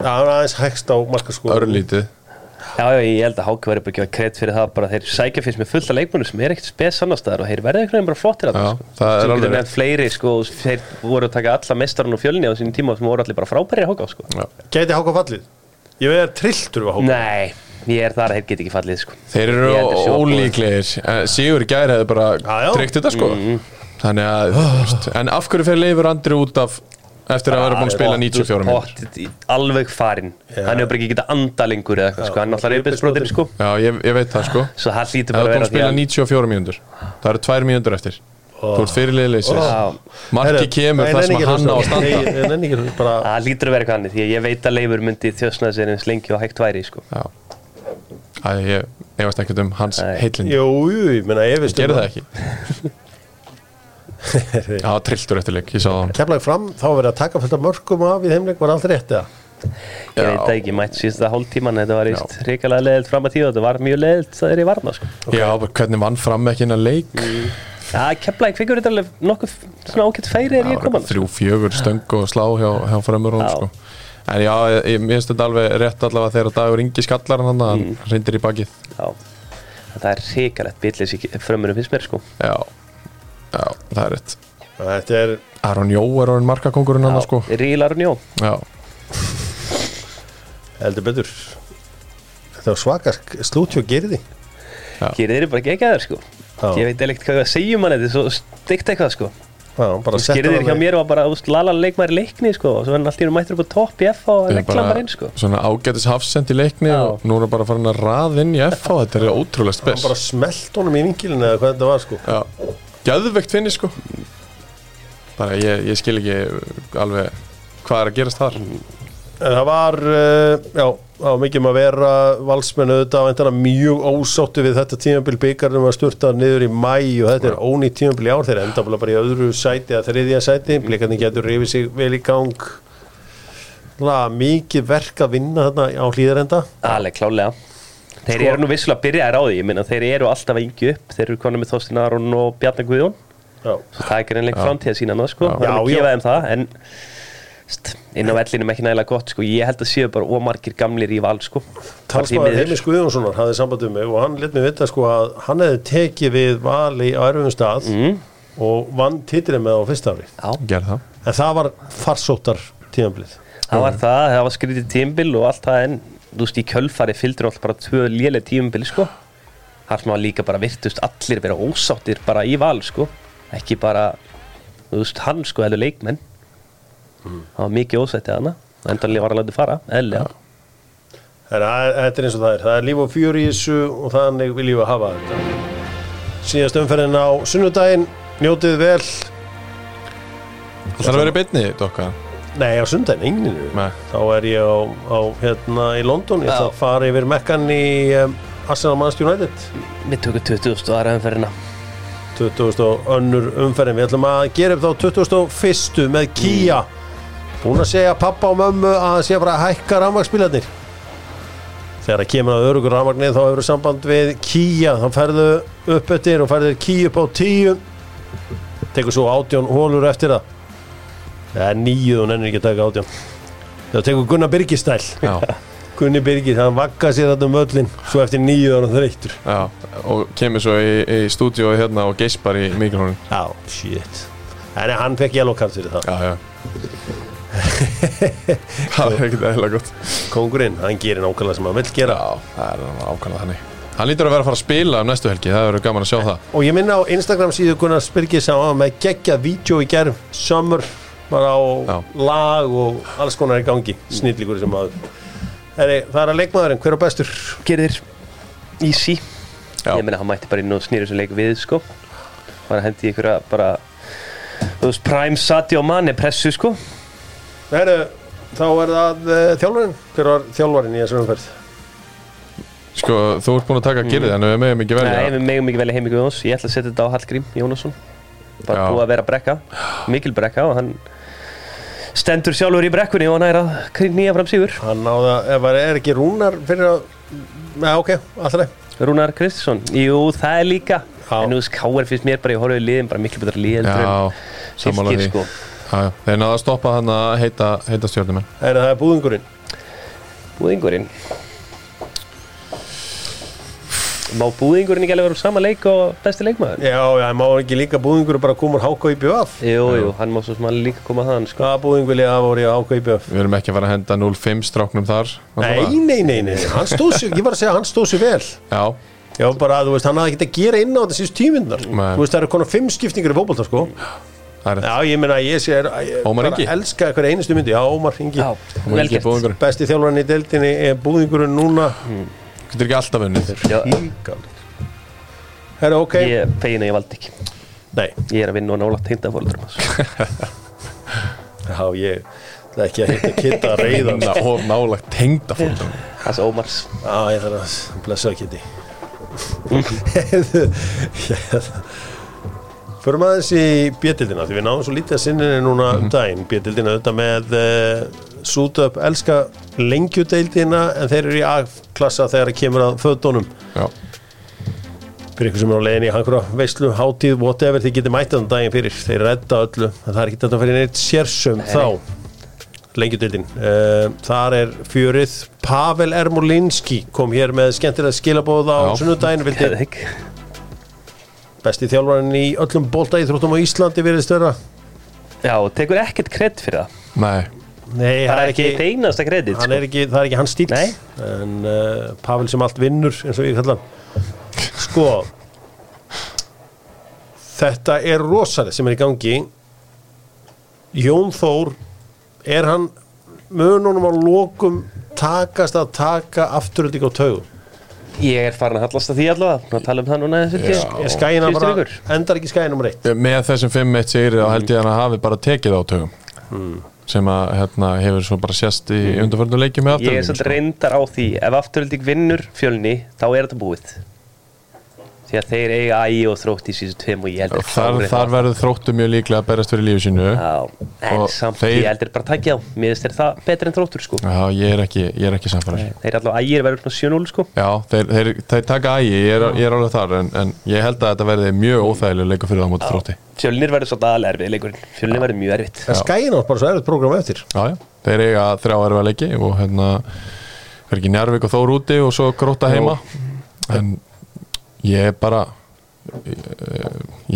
Já, hann er aðeins hægst á markaskóð Örlítið. Já, já, ég held að Háki væri bara ekki að kredit fyrir það bara þeir sækja fyrst með fullt af leikmönnum sem er ekkert spes annarstaðar og þeir einhvern veginn bara flottir að Já, sko. það er alveg getur nefnt fleiri sko, þeir voru að taka alla mestarinn og fjölni á sínum tíma sem voru allir bara frábæri að Háka sko. Gæti Háka fallið? Ég veið að trilltur við Háka Nei, ég er þar að þeir get ekki fallið sko. Þeir eru ólíklegir. Eh, Sigur í gær hefði bara tryggt þetta sko. Mm. Þannig að, veist, en af hverju fyrir Leifur Andri út af eftir að vera búin að spila 94 mínútur? Pottit í- Alveg farinn. Hann hefur bara ekki getað anda lengur eða eitthvað sko. Hann er alltaf reyfbilsbrotin sko. Já, ég, ég veit það sko. Svo hann hlýtur Það bara er að búin vera að spila því 94 mínútur Það eru tvær mínútur eftir. Þú ert fyrirliðleysir Já. Marki kemur það sem hann á að standa. Það hlýtur að vera eitthvað annir Því að ég veit að Leifur myndi eins lengi og hægt væri sko. Já Æ, ég efast ekkert um hans Nei. heilindi Jú, jú, ég meina ég veist Gerðu það ekki Já, trilltur eftir leik, ég sá það Keflaði fram, þá var verið að taka fullt af mörgum af í þeimleik, var allt rétt eða? Ég veit það ekki, mætt síðast að hálftíman Þetta var íst ríkalega leðilt fram að tíu Þetta var mjög leðilt það er í varna sko. Já, bara hvernig vann fram ekki innan leik Já, kemlaði kvikur þetta alveg nokkuð svona ákveðt færi er ég koman Þrjú, fjögur stöng og slá hjá, hjá fremur hún Já. sko. En já, ég, finnst þetta alveg rétt allavega þegar dagur yngi skallar hann hann Mm. reyndir í bakið. Já, það er ríkalegt bitlis í frömmunum finnst mér sko. Já, já, það er rétt. Þetta er, Aron Jó er orðin markakongurinn hann sko. Rílar og njó. Já, heldur betur. Þetta var svaka slúti og gerði Hér eru bara gegjaðar sko. Já. Ég veit eða ekkert hvað ég að segja um hann Þetta er svo steikt eitthvað sko Hann hjá mér var bara úst, lala leikmæri leikni sko Og svo hann alltaf mættur upp á topp í F og leggla hann bara inn sko. Svona ágætis hafsend í leikni Já. og nú er hann bara farin að raða inn í FH Þetta er ótrúlega Hann spes. bara smelt honum í vingilin eða hvað þetta var sko. Já, gæðvegt finni sko. Bara ég, ég skil ekki alveg hvað er að gerast þar. En það var, uh, já, var mikið um að vera valsmenn auðvitað mjög ósáttu við þetta tímabil. Byggarnum að sturta niður í mæ og þetta er ónýtt tímabil í ár. Þeir enda bara í öðru sæti eða þriðja sæti. Blikarnir getur rifið sig vel í gang. Það mikið verk að vinna þarna á hlýðarenda Alveg klálega Þeir Sko- eru nú vissulega byrjaðir á því meina þeir eru alltaf að yngju upp. Þeir eru konum með Þorstin Aron og Bjarnar Guðjón. Það er ekki reynleik framtíða sína sko. Það er Já, að gefa þeim það En inn á vellinum ekki nægilega gott sko. Ég held að séu bara ómargir gamlir í val sko. Talsmaður. Heimis Guðjónssonar hafði samband um mig og hann let mig vita sko að hann hefði tekið við vali á erfum stað mm, og vann titrið með á fyrsta ári. Það. En það var farsóttar tímabilið. Það var það, það var skrítið tímbil og allt það en þú veist í kjölfari fylgdur alltaf bara tvö léleg tímbil sko. Þar sem að líka bara virtust allir vera ósáttir bara í val sko. Ekki bara, þú veist, hann sko leikmenn það var mikið ósættið hana endanlega var að láta fara, eðlega Það er, þetta er eins og það er, það er líf og fjör í þessu og þannig viljum við hafa þetta. Síðast umferðin á sunnudaginn, njótið vel, Það er að vera í beinni, Dokka nei á sunnudaginn, enginu, Nei. þá er ég á, á hérna í London, ég ætla að fara yfir mekkan í um, Arsenal Manchester United, við tökum 20. aðra umferðina 20. og önnur umferðin við ætlum að gera upp þá 21. með Kia búin að segja pappa og mömmu að það sé bara að hækka rafmagnsbílarnir. Þegar það kemur að örugur rafmagnir þá hefur samband við Kia. Þá ferðu upp eftir og ferðu Kia upp á 10 tekur svo átjón hólur eftir það. Það er nýjuð og nennir ekki að taka átjón það tekur Gunnar Birgistæl Já, Gunni Birgis, hann vakka sér þetta um öllin svo eftir og hann þreytur já, og kemur svo í, í stúdíu hérna og geispar í mikrofónin Já, shit. En hann fekk yellow card fyrir það. Já, já Það er ekkert eðla gott. Kongurinn, hann gerir nákvæmlega sem hann vill gera. Já, það er ákvæmlega þannig. Hann lítur að vera að fara að spila um næstu helgi, það verður gaman að sjá það. Og ég minna á Instagram síðu Gunnar Spyrgis sem var með geggjað vídeo í gerð Summer, bara á Já. lag og alls konar í gangi Snillíkur sem að Heri, Það er að leikmaðurinn, hver er bestur? Gerðir easy. Já. Ég meina hann mætti bara inn og snýra þessu leik við sko. Bara hendi ykkur að bara þú veist Prime Sadio Mane pressu sko Heru, þá er það uh, þjálfarinn. Hver var þjálfarinn í þessu umferð? Sko, þú ert búin að taka gerðið en við meðum ekki velja. Nei, við megum ekki velja heimíku Jóns Ég ætla að setja þetta á Hallgrím Jónasson. Bara Já. búið að vera brekka. Mikil brekka og hann stendur sjálfur í brekkunni og hann er að knýja fram sigur Hann náða, ef það er ekki rúnar fyrir að Já, ok, alltaf Rúnar Kristinsson, jú það er líka. Já. en nú veist Káar finnst mér bara í horfið liðin bara miklu betra lið heldur Já, en því. sko Já. Þeir náða að stoppa hann að heita, heita stjórnumenn Er það er búðingurinn? Búðingurinn? Má búðingurinn ekki alveg vera úr sama leik og besti leikmaður? Já, já, má ekki líka búðingur bara koma úr háka í BF Jú, jú, hann má svo sem hann líka koma þaðan sko. Hvaða búðingur liða voru í háka í BF? Við erum ekki að fara að henda 0-5 stráknum þar. Nei, nei, nei, nei, hann stóð sér, ég var að segja að hann stóð sér vel. Já, Já, bara, þú veist, hann hafði ekkert að gera inn á þetta síðust tímyndar Nei. Þú veist, það eru konar fimm skiptingar í fótbolta, sko. Það er Já, ég ég sé, ég Ómar bara Ingi? elska hver einustu myndi Já, Ómar Ingi. Er Besti þjálfarinn í deildinni er búðingurinn núna. Getur ekki alltaf unnið. Ígal Herra, ok. Ég er fegin að ég valdi ekki. Nei, Ég er að vinna og nála tengdafóldur já, ég Það er ekki að hitta kitta að reyða Ná, og nálagt tengda fólk Hans Ómars. Já, ég þarf að blessa að kitti Förum aðeins í bjötildina því við náðum svo lítið að sinni núna um daginn. Bjötildina auðvitað með uh, Sútöp elska lengjudeildina en þeir eru í A-klassa þegar það kemur að föddónum fyrir ykkur sem er á leiðin í einhverja veislu, hátíð, whatever, þið getur mætað um daginn fyrir, þeir redda öllu en það er ekki þetta að fyrir neitt sérsum þá. Lengjudeildin uh, þar er fjörið. Pavel Ermolinski kom hér með skemmtilega skilabóð á sunnudaginn vildi besti þjálfarinn í öllum bolta íþróttum á Íslandi verið störa Já, og tekur ekkert kredd fyrir það? Nei. Nei, Það er ekki einasta kredit hann sko. er ekki, það er ekki hans stíl Nei. en uh, Pavel sem allt vinnur eins og ég kalla hann. Sko þetta er rosalega sem er í gangi. Jón Þór er hann mununum á lokum takast að taka afturölding á taugum Ég er farin að hallast að því allavega. Að tala um það núna skæina Síðustu bara, endar ekki skæina nummer eitt? Með þessum 5-1 sigri þá held ég að hann hafi bara tekið á tögum sem að hérna, hefur svo bara sést í mm. undarförnum leikjum með Ég er svolítið reyndar á því ef afturölding vinnur fjölni þá er þetta búið því að þeir eiga ægi og þrótt í síðustu tveim og ég heldur Þar, þar verður þróttu mjög líklega að berast fyrir lífi sínu. Já, en Og samt þeir- ég heldur bara að takja á. Mér finnst það betur en þróttur sko. Já, ég er ekki, ég er ekki samfæður Þeir allavega ægir verður svona 7-0 sko. Já, þeir, þeir, þeir taka ægi, ég er, ég er alveg þar en, en ég held að þetta verði mjög óþægilega leikur fyrir það móti þrótti. Fjölnir verður svolítið aðal erfið leikurinn. Fjölnir verður mjög erfitt. En skæina bara svo erfitt program eftir. Já, já, þeir eiga þrjá erfa leiki og hérna er ekki Njarvík og Þór úti og svo gróta heima. En ég er bara ég,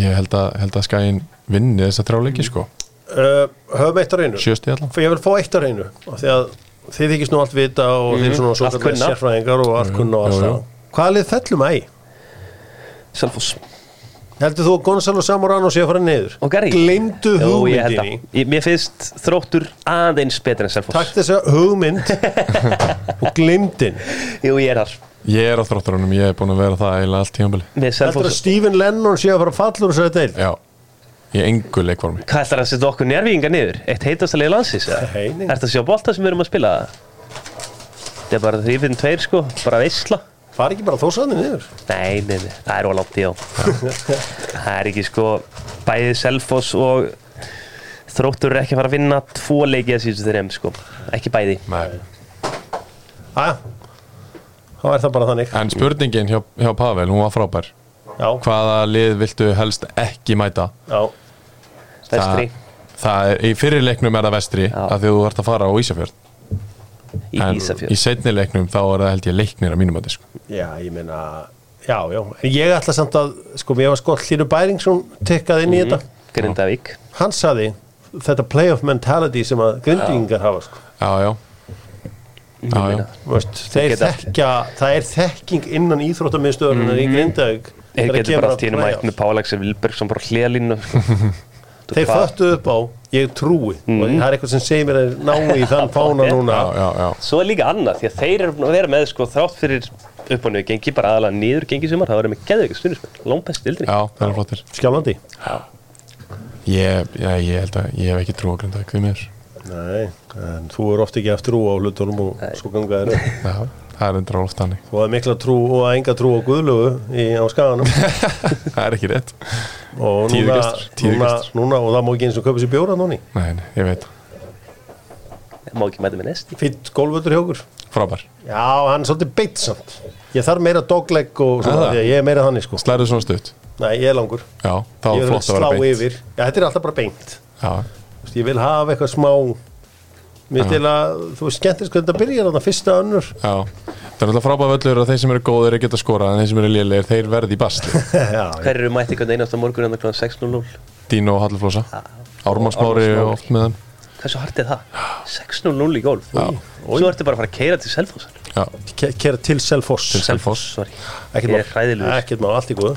ég held að, held að skæin vinni þessa þrjá leiki sko. Uh, höfum eitt á reynu. Ég vil fá eitt á reynu af því að þið þykist nú allt vita og þið er svona svo allt kunna. sérfræðingar og allt kunna það. Hvaða lið fellum æg? Selfoss heldur þú að Gonzalo Samorano sé að fara niður? Og ég held hugmyndinni að Ég- Mér finnst þróttur aðeins betur en Selfoss takk þessa hugmynd og gleymdin Jú, ég er þar Ég er á þróttarunum, ég er búin að vera það eiginlega allt tímabili Með heldur að Stephen Lennon sé að fara að falla úr þessari deil Já, í engu leikformi Hvað ætlar að setja okkur njárvíkingar niður? Eitt heitast að leiða landsins? Nei, nei. Er þetta að sjá bolta sem við erum að spila? Þetta er bara þrýfinn tveir sko, bara veisla Fari ekki bara þósaðni niður? Nei, nei, nei, það er ólátt í á. Það er ekki sko bæðið Selfoss og þróttur er ekki að fara að vinna tvo leiki að síðustu þeirra sko. ekki bæði. Nei. Æja, þá er það bara þannig. En spurningin hjá, hjá Pavel, hún var frábær. Já, Hvaða lið viltu helst ekki mæta? já, Vestri. Það, það er, í fyrir leiknum er það vestri Já. af því að þú ert að fara á Ísafjörð í En Ísafjörð í setni leiknum þá er það held ég leiknir að mínum að sko. já, ég meina Já, já, en ég ætla samt að sko, mér var sko Hlýru Bæringsson tekkað inn í þetta Grindavík Hann saði þetta playoff mentality sem að grindingar hafa sko. Já, já Já, já. veist, þeir geta- þekkja það er þekking innan íþróttamiðstöðunar í Grindavík Þeir getur bara að allt í hennu playoffs. mætt með Pálaxir Vilbergsson bara hlýjalínu sko. Þú Þeir föttu upp á, ég trúi. Og það er eitthvað sem segir mér að ná í þann fána núna. Já, já, já. Svo er líka annað því að þeir eru búin að vera með sko, þrátt fyrir upp og niður gengi bara aðalega niður gengi sumar það verður með geðveika stundismenn, langbæst stildri Já, það er flottir. Skjálfandi? Ég, já, ég held að ég hef ekki trú að grinda ekki við mér Nei, en þú er ofta ekki eftir trú á hlutunum og svo gangaðir upp. Já, það er endur oft hannig Þú hafði mikla trú og enga trú á Guðlugu í, á skaganum. Það er ekki rétt og Tíðu núna, gestur, tíðu núna, gestur. núna og það má ekki eins og köpa sér bjóra núni Nei, nei, ég veit. Má ekki mæta með nesti. Fýtt gólvöldur hjá okkur. Frábær. Já, hann er svolítið beitsamt Ég þarf meira dogleg og svona það? því að ég er meira þannig sko. Slærðu svona stutt? Nei, ég er langur. Já, þá Ég er vil flott að slá vera beint. yfir. Já, þetta er alltaf bara beint. Já, Ég vil hafa eitthvað smá Mér til að, þú veist, skemmtist hvernig þetta byrjar þarna fyrsta önnur. Já. Það er alltaf frábær völlur að þeir sem eru góðir geta skorað en þeir sem eru lélegir, þeir verði í bastli Já, hver eru mætti einhvern einasta morgun en það kláðan 6.00 Dino og Hallflosa. Ármannsmári Ármann Smári. og oft með þeim. Hversu hart er það? 6.00 í golf? Svo ertu bara að fara að keira til Selfossar Já, Ke- Kera til Selfoss. Til Selfoss. sorry. Er Ekkert má, allt í góðu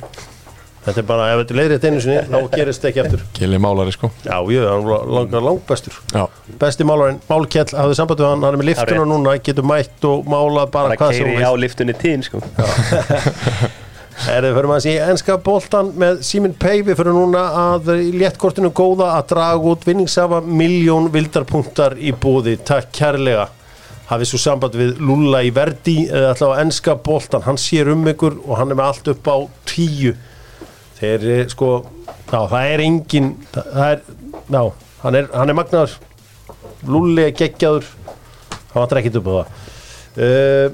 Þetta er bara, ef þetta er leiðrétt einu sinni þá gerist þetta ekki eftir Gili Málari sko. Já, ég, hann var langar langbestur. Já, Besti málarinn, Málkjell, hafði samband við hann hann er með liftuna Hárrétt. núna, getur mætt og málað bara bara hvað sem keiri hún á veist liftunni tíðin sko. Erðu fyrir maður að sé enska boltan með Simin Pay við fyrir núna að í léttkortinu góða að draga út vinningsafa miljón vildarpunktar í búði. Takk kærlega. Hafið svo samband við Lulla í Verdi eða alltaf á enska boltan, hann sér um ykkur og hann er með allt upp á tíu þeir eh, sko já, það er engin það það er, já, hann er, hann er magnaður. Er geggjaður. Hann vantar ekkit upp á það. Uh,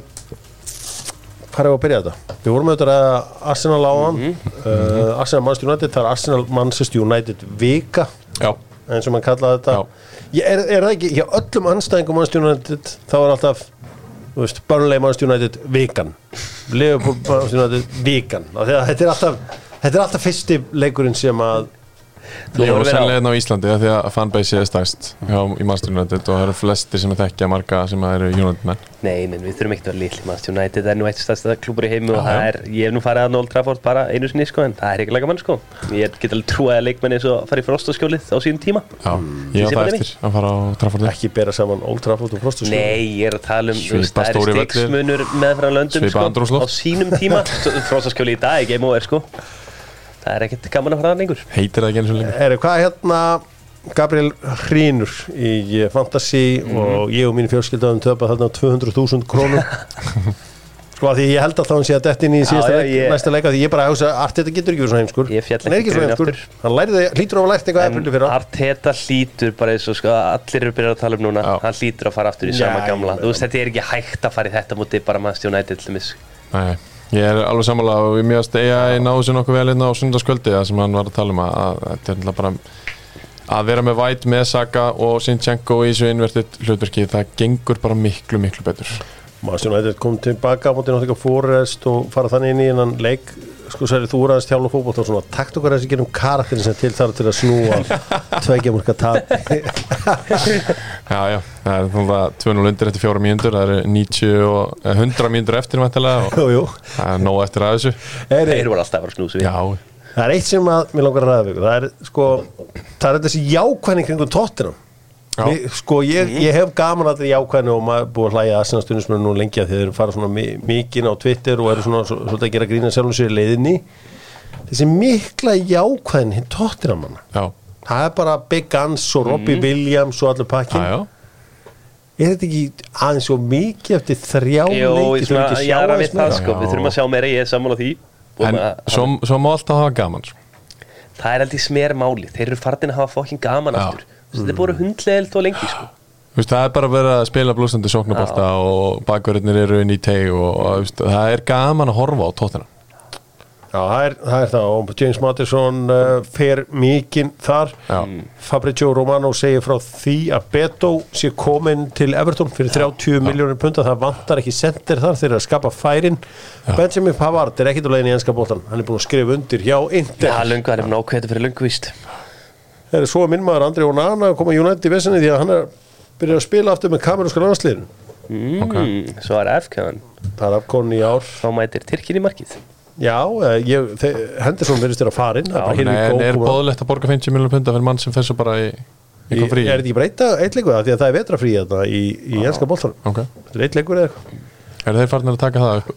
hvað er að byrja þetta? Við vorum auðvitað að Arsenal á hann. Uh, Arsenal Manchester United, það er Arsenal Manchester United vika já, eins og mann kallaði þetta. Já. Er, er það ekki, hjá öllum anstæðingum Manchester United þá er alltaf Burnley Manchester United vikan. Liverpool Manchester United vikan. Þetta er alltaf þetta er alltaf fyrsti leikurinn sem að Ég voru verið á- sennilega á Íslandi af því að fanbase er stærst hjá, í Master United og það eru flestir sem er þekkja marga sem eru United menn. Nei, menn við þurfum ekkert að vera litli maður United er nú eitt stærsta klúpur í heimu og það er, ég hef nú farið að Old Trafford bara einu sinni sko en það er ekki laga mann sko. Ég get alveg trúið að leikmenni eins og fara í frostaskjólið á sínum tíma. Já, ég Sem það eftir að fara á Trafford. Ekki bera saman Old Trafford og Frost Nei, ég er að tala um þú er vellir. stiksmunur meðfram löndum sko, á sínum tíma. Frostaskjóli í dag, það er ekkert gaman að fara að lengur. Heitir það ekki eins og lengur? Herri, hvað er hérna Gabriel Hrínur í eh, Fantasy og ég og mín fjölskylda um töpa þarna 200.000 krónum. Sko að því ég held að þá hann sé að detti inn í síðasta já, leik, ég- næsta leika því ég bara hugsa að Arteta getur ekki verið svona heimskur Ég féll hann er ekki ekki svona grunni heimskur aftur. hann lærði, hlýtur á að lært eitthvað eftir fyrir Arteta hlýtur bara eins og sko, allir eru byrjað að tala um núna. Já. hann hlýtur að fara aftur í Já, sama ég gamla. meina- þú veist, þetta er ekki hægt að fara í þetta múti bara Manchester United til dæmis. Nei, ég er alveg sammála og ég mjögast í náðu sér nokkuð vel hérna á sundarskvöldi sem hann var að tala um að, að þetta er að vera með White með Saka og Sinchenko í þessu innvertið hlutverki það gengur bara miklu miklu betur. Maður United kom tilbaka á móti náttúrulega Forrest og fara þannig inn í hennan leik. Sko særi þú úr aðeins þjálf og fótboll og svona takt okkar þessi gerum karakterin sem til þarf til að snúa tveikja mörka tap Já, já, það er náttúrulega 200 undir eftir fjóra mínútur það eru 90 og eh, 100 mínútur eftir væntanlega og Jú, jú. það er nóg eftir að þessu. Heyri, þeir voru alltaf að fara að snúsa við. Já, Það er eitt sem að mér langar að ræða við það er sko það er þessi jákvæðning kringum tóttina Já. sko ég, ég hef gaman að þetta jákvæðinu og maður er búið að hlæja aðsennastundismennu nú lengi að þeir eru fara svona mi- mikinn á Twitter og eru svona svo- svolítið að gera grína sjálfum sér í leiðinni. Þessi mikla jákvæðin hinn já, það er bara Big Guns og Robbie Williams og allur já, pakkin já. Er þetta ekki aðeins svo mikið eftir þrjá leiki svona, þurfum ekki að ég sjá að aðeins við það meira? sko, við þurfum að sjá meira, ég er sammála því. Og En svo, má alltaf hafa gaman sko. það er aldrei smer máli, þeir eru fartin að hafa fokkin gaman Já. aftur. Þetta er búin hundlegelt og lengi sko. Þú veist, Það er bara að vera að spila blústandi sóknabólta og bakverðinir eru inn í teg og, og þú veist, það er gaman að horfa á tóttina Já, það er það, er það. og James Mattisson uh, fer mikinn þar. Já. Fabrizio Romano segir frá því að Beto sé komin til Everton fyrir 30 miljónir punta, það vantar ekki sendir þar þeir eru að skapa færin. Benjamin Pavard er ekkit á leiðin í enska bóltan hann er búin að skrifa undir hjá Inter. Já, löngu, hann er búin ákveða fyrir löngu víst. Það er svo að minn maður Andri Onana að koma United í vesinni því að hann er byrjað að spila aftur með kamerunska landsliðin mm, Svo er FK-an, það er afkonni í ár. Þá mætir Tyrkin í markið Já, eh, Henderson verðist þér að farin Já, en er bóðlegt að borga 50 miljonar punta fyrir mann sem svo bara í, Er kom frí þetta ekki bara eitt, leikur það? Því að það er vetrafrí þetta í, í enska bóltanum. Ok, Þetta er eitt leikur eða eitthvað. eru þeir farin að taka það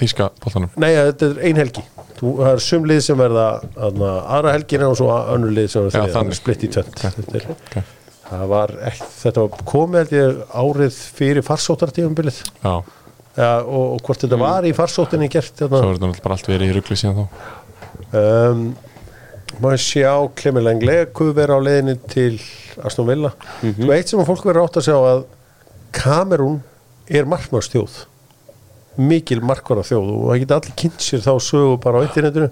þýska bóltanum? Nei, þetta er ein helgi. Þú, það er sum lið sem verða aðna, aðra helgina og svo önnur lið sem verða. Splitt í tvent. Þetta, er, Ok. það var ekki, þetta var komið árið fyrir farsóttartífumbilið. Já, Ja, og, og hvort þetta var í farsóttinni gert. svo er þetta bara allt verið í ruggli síðan þá. Um, maður sjá Klemur Lengleku vera á leiðinni til Aston Villa. Þú veit sem að fólk verður átt að sjá að Kamerún er markmannstjóð mikil markvara þjóð og það geta allir kynnt sér þá sögu bara á internetinu.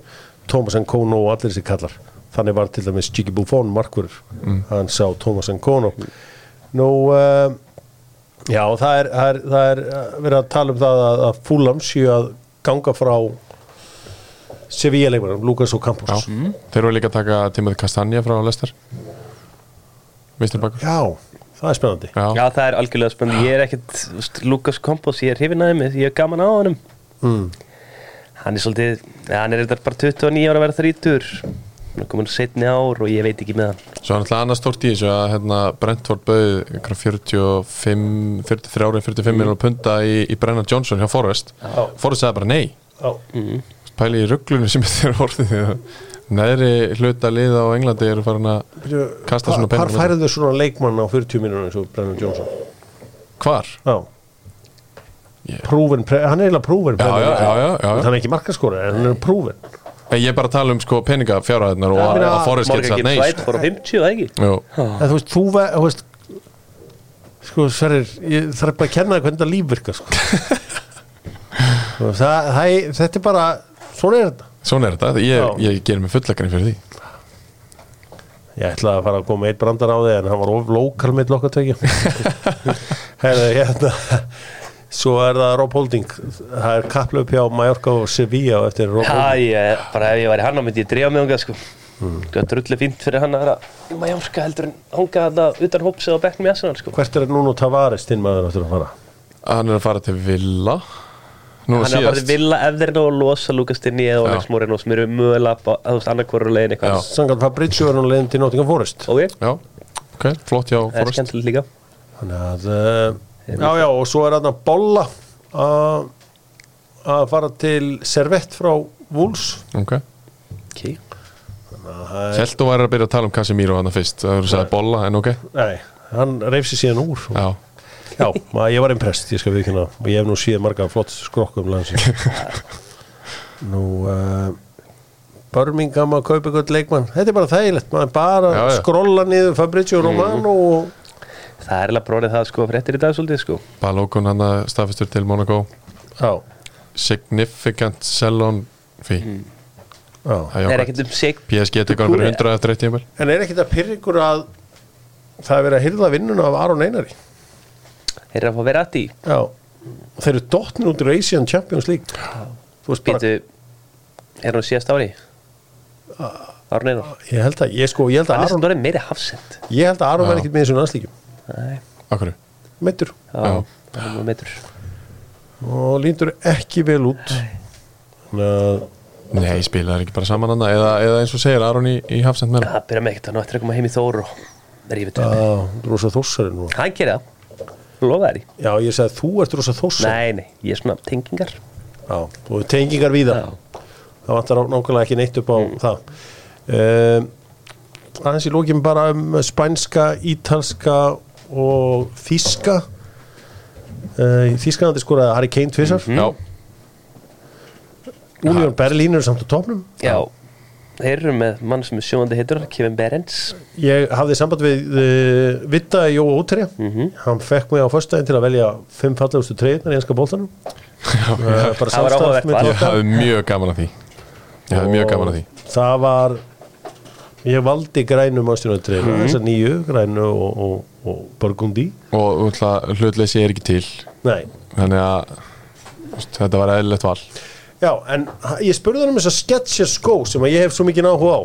Thomas Nkono og allir þessi kallar. Þannig var til dæmis Gigi Buffon markvörur hann sá Thomas Nkono. Nú uh, já það er, það er, það er uh, verið að tala um það að, að Fulham séu að ganga frá Sevilla leikmarum, Lucas og Campos Já, þeir eru líka að taka Timothy Castagna frá Lester Vistir bakur? Já, það er spennandi. Já, Já, það er algjörlega spennandi, ég er ekkert Lukas Kompos, ég er hrifin að þeim ég er gaman á honum. Mm. hann er svolítið, ja, hann er þetta bara 29 ára að vera 30 hann er komin setni ár og ég veit ekki með hann. Svo er náttúrulega annað stórt í þessu að hérna, Brentford bauð einhverja 45, 43, 45 miljonar punta í, í Brennan Johnson hjá Forrest. Forrest sagði bara nei. Já, pæli í rugglunum sem þeir eru orðið neðri hluta liða á Englandi eru farin að Kasta svona Hvar peningum. færðu svona leikmann á 40 mínúna eins og Brennan Johnson? hvar? Já. Ég- Prúven, pre- hann er eiginlega prúven Já, já, já, já. Hann er ekki markaskóra, en hann er prúven En Ég er bara að tala um sko peninga fjárhæðnar og Ég að, að Forrest getur Morgan sagt nei Gibbs White fór á 50, það ekki? Þú veist, þú ve- þú veist Sko, Sverrir, ég þarf bara að kenna þér hvernig það líf virkar sko. það, það, Þetta er bara Svona er þetta. Svona er þetta, ég, ég gerir mig fullakarinn fyrir því. Ég ætlaði að fara að koma með eitt brandar á þig en hann var of lokal með loka tvekja Herðu, hérna Svo er það Rob Holding. Það er kaplöp hjá Mallorca og Sevilla og eftir Rob Já, Holding. ég, bara ef ég væri hann á myndi ég drífa mig ánga sko. Mm. Það er drullu fínt fyrir hann að Mallorca heldur en hanga þetta utan hópsið á bekknum í Arsenal sko. Hvert er Nuno Tavares þinn maður áttur að fara? Hann er að fara til Villa. Nú Hann er að fara til villa ef þeir ná að losa Lukas Dinni eða Já. Alex Moreno sem eru mögulega á- að þú veist annarkvoru leiðin eitthvað. Já. Sangat Fabrizio er hann leiðin til Nottingham Forest. Ok, Já, ok, flott það er skemmtilegt líka. Þannig að uh, Já, já, og svo er hann að bolla að að fara til Servett frá Wolves Ok, Ok, held þú væri að byrja að tala um Casemiro hann fyrst Það eru sagði bolla, en ok. Nei, hann reyfsi síðan úr. Já, Já, maður, ég var impressed, ég skal viðkynna og ég hef nú síðan marga flott skrokkum landsins. Nú uh, Birmingham að kaupa eitthvað leikmann. Þetta er bara þægilegt, maður bara Já, já. skrolla niður Fabrizio Romano og það er alveg bróðið það sko fréttir í dag svolítið sko. Balókun hann að staðfistur til Monaco Já, Significant sell-on fee. Já. Það Það er ekkert um sig PSG tekur hann fyrir 100 eftir eitt tímil En er ekkert að pyrra ykkur að það er verið að hyrða vinnuna af Aron Einari? Þeir eru að fá vera að því Já, og þeir eru dottnir út úr Asian Champions League. Þú veist bara, Býtu, er hann síðast ári? Árun Einar. Ég held að, ég sko, ég held að Aron það er meiri hafsend. Ég held að Aron Já. verði ekkert með þessu landslíkjum Akkur Meittur já, Já. hann er meitur og lítur ekki vel út. Að Nei, spilaði ekki bara saman hann eða, eða eins og segir Aron í, í Hafsend með Það byrja með ekkert, hann á eftir að koma heim í Þór og rífið Já, rosa þossari nú. Hann gerir það, lofa þær í Já, ég að þú ert rosa þossari Nei, nei, ég er svona tengingar. Já, þú hefur tengingar víða. Já. Það vantar nákvæmlega ekki neitt upp á það. Um, Aðeins í lókin bara um spænska, ítalska og þíska uh, í Þískanandi skoraði Harry Kane tvisar Mhm. Já, Union Berlin eru samt á topnum Já, þeir eru með mann sem er sjóandi heitur Kevin Berens Ég hafði samband við uh, Vitta Jóa Úterja Mhm. hann fekk mig á föstudaginn til að velja fimm fallegustu treyðnar í enska bóltanum uh, bara Það var áhugavert ég hafði mjög gaman að því. Ég hafði mjög gaman að því. Það var ég valdi grænu mannstjónu treyðnar Mhm. þessar nýju, grænu og, og, og Burgundi Og hlutleysi er ekki til. Nei. Þannig að þetta var eðlilegt val. Já, en ég spurði hann um þess að sketcha skó sem að ég hef svo mikið áhuga á.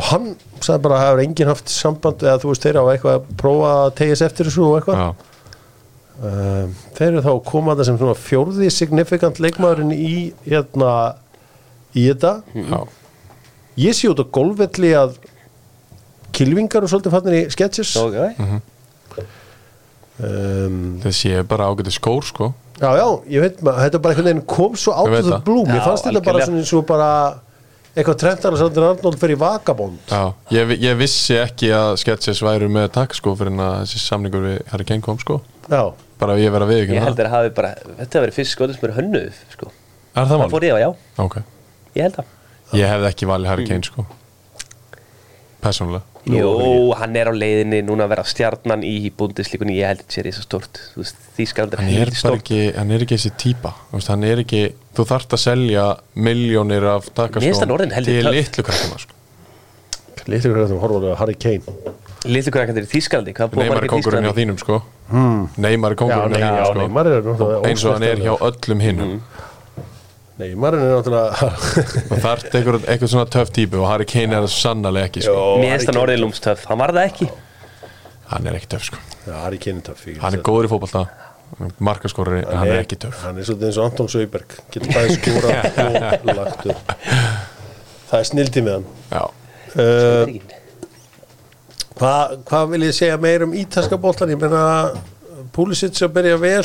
Og hann sagði bara að það hefur enginn haft samband eða þú veist þeir á eitthvað að prófa að tegja eftir þessu og eitthvað. Um, þeir eru þá að koma þetta sem svona fjórði signifikant leikmaðurinn í hérna í þetta. Já, ég sé út á golfvelli að kilvingar og svolítið fannir í sketches. Ok, um, það sé bara ágæti skór sko. Já já, ég veit maður þetta er bara einhvern veginn kom svo Ég out veit of the það. blue. Mér Já, fannst þetta bara svona eins og bara eitthvað trendar að Sandra Arnold fyrir vagabond. Já, ég, ég vissi ekki að Sketches væru með takk sko fyrir að þessi samningur við Harry Kane kom sko. Já, bara að ég vera við ég held að það hafi bara Þetta hafi verið fyrst skoðið sem er hönnuð sko. Er það Það fór ég á, já, Ok, ég held það. Ég hefði ekki valið Harry Kane sko Persónulega. Jó, hann er á leiðinni núna að vera stjarnan í búndislíkunni, ég held þetta sé risa stort Þú veist, Þýskaland er hann er ekki, hann er ekki þessi þú veist, hann er ekki, þú þarft að selja miljónir af heldur til litlu krakkuna sko. litlu hverjum horfum við að Harry Kane. Lítið krakkandir í Þýskalandi, hvað búið Neymar er í kongurinn hjá þínum sko. Neymar er kongurinn hjá já, þínum sko. Er eins og hann er hjá öllum hinnum Neymar er náttúrulega og þarft eitthvað, eitthvað svona töff típu og Harry Kane er það sannlega ekki sko. Mér finnst hann orðið lúmstöf, hann var það ekki. Hann er ekki töff sko. já, Harry Kane er töff hann er góður í fótballta markaskorri, en hann er ekki töff. hann er svolítið eins og Anton Sauberg getur bæði skóra og lagt upp. Það er snildi með hann. Já, uh, hvað hva vil ég segja meir um ítalska boltan ég meina Pulisic að byrja vel.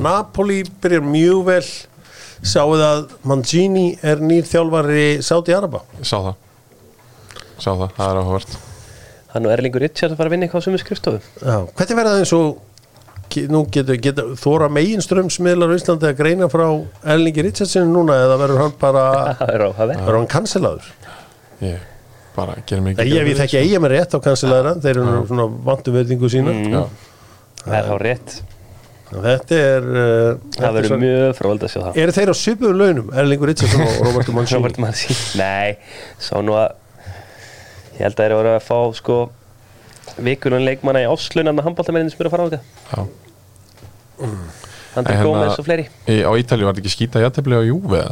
Napoli byrja mjög vel sáuð að Mangini er nýr þjálfari Sáti Araba sá það. Sá það, það er áhugavert. Hann og Erlingur Richard að fara að vinna eitthvað sem er skrifstofu. Já, hvernig verða það eins og nú getur, getur þóra meginströmsmiðlar á Íslandi að greina frá Erlingi Richardson núna eða verður hann bara Það er verður hann cancelaður ég bara gerum ég, ekki ég við þekki eigin með rétt á cancelaður þeir eru nú svona vantum verðingu sína. Já, Það er þá rétt þetta er uh, þetta Það er verður mjög fróðald að sjá það. Eru þeir á svipuðum launum Erlingur Richardson og Roberto Mancini? Robert Mansi Nei, sá nú að Ég held að þeir eru að fá sko vikulun leikmanna í áslunarna handbóltamennin sem eru að fara á þetta En Gómez hérna- og fleiri. Í, á Ítalíu var þetta ekki skýta jættefli á Júve?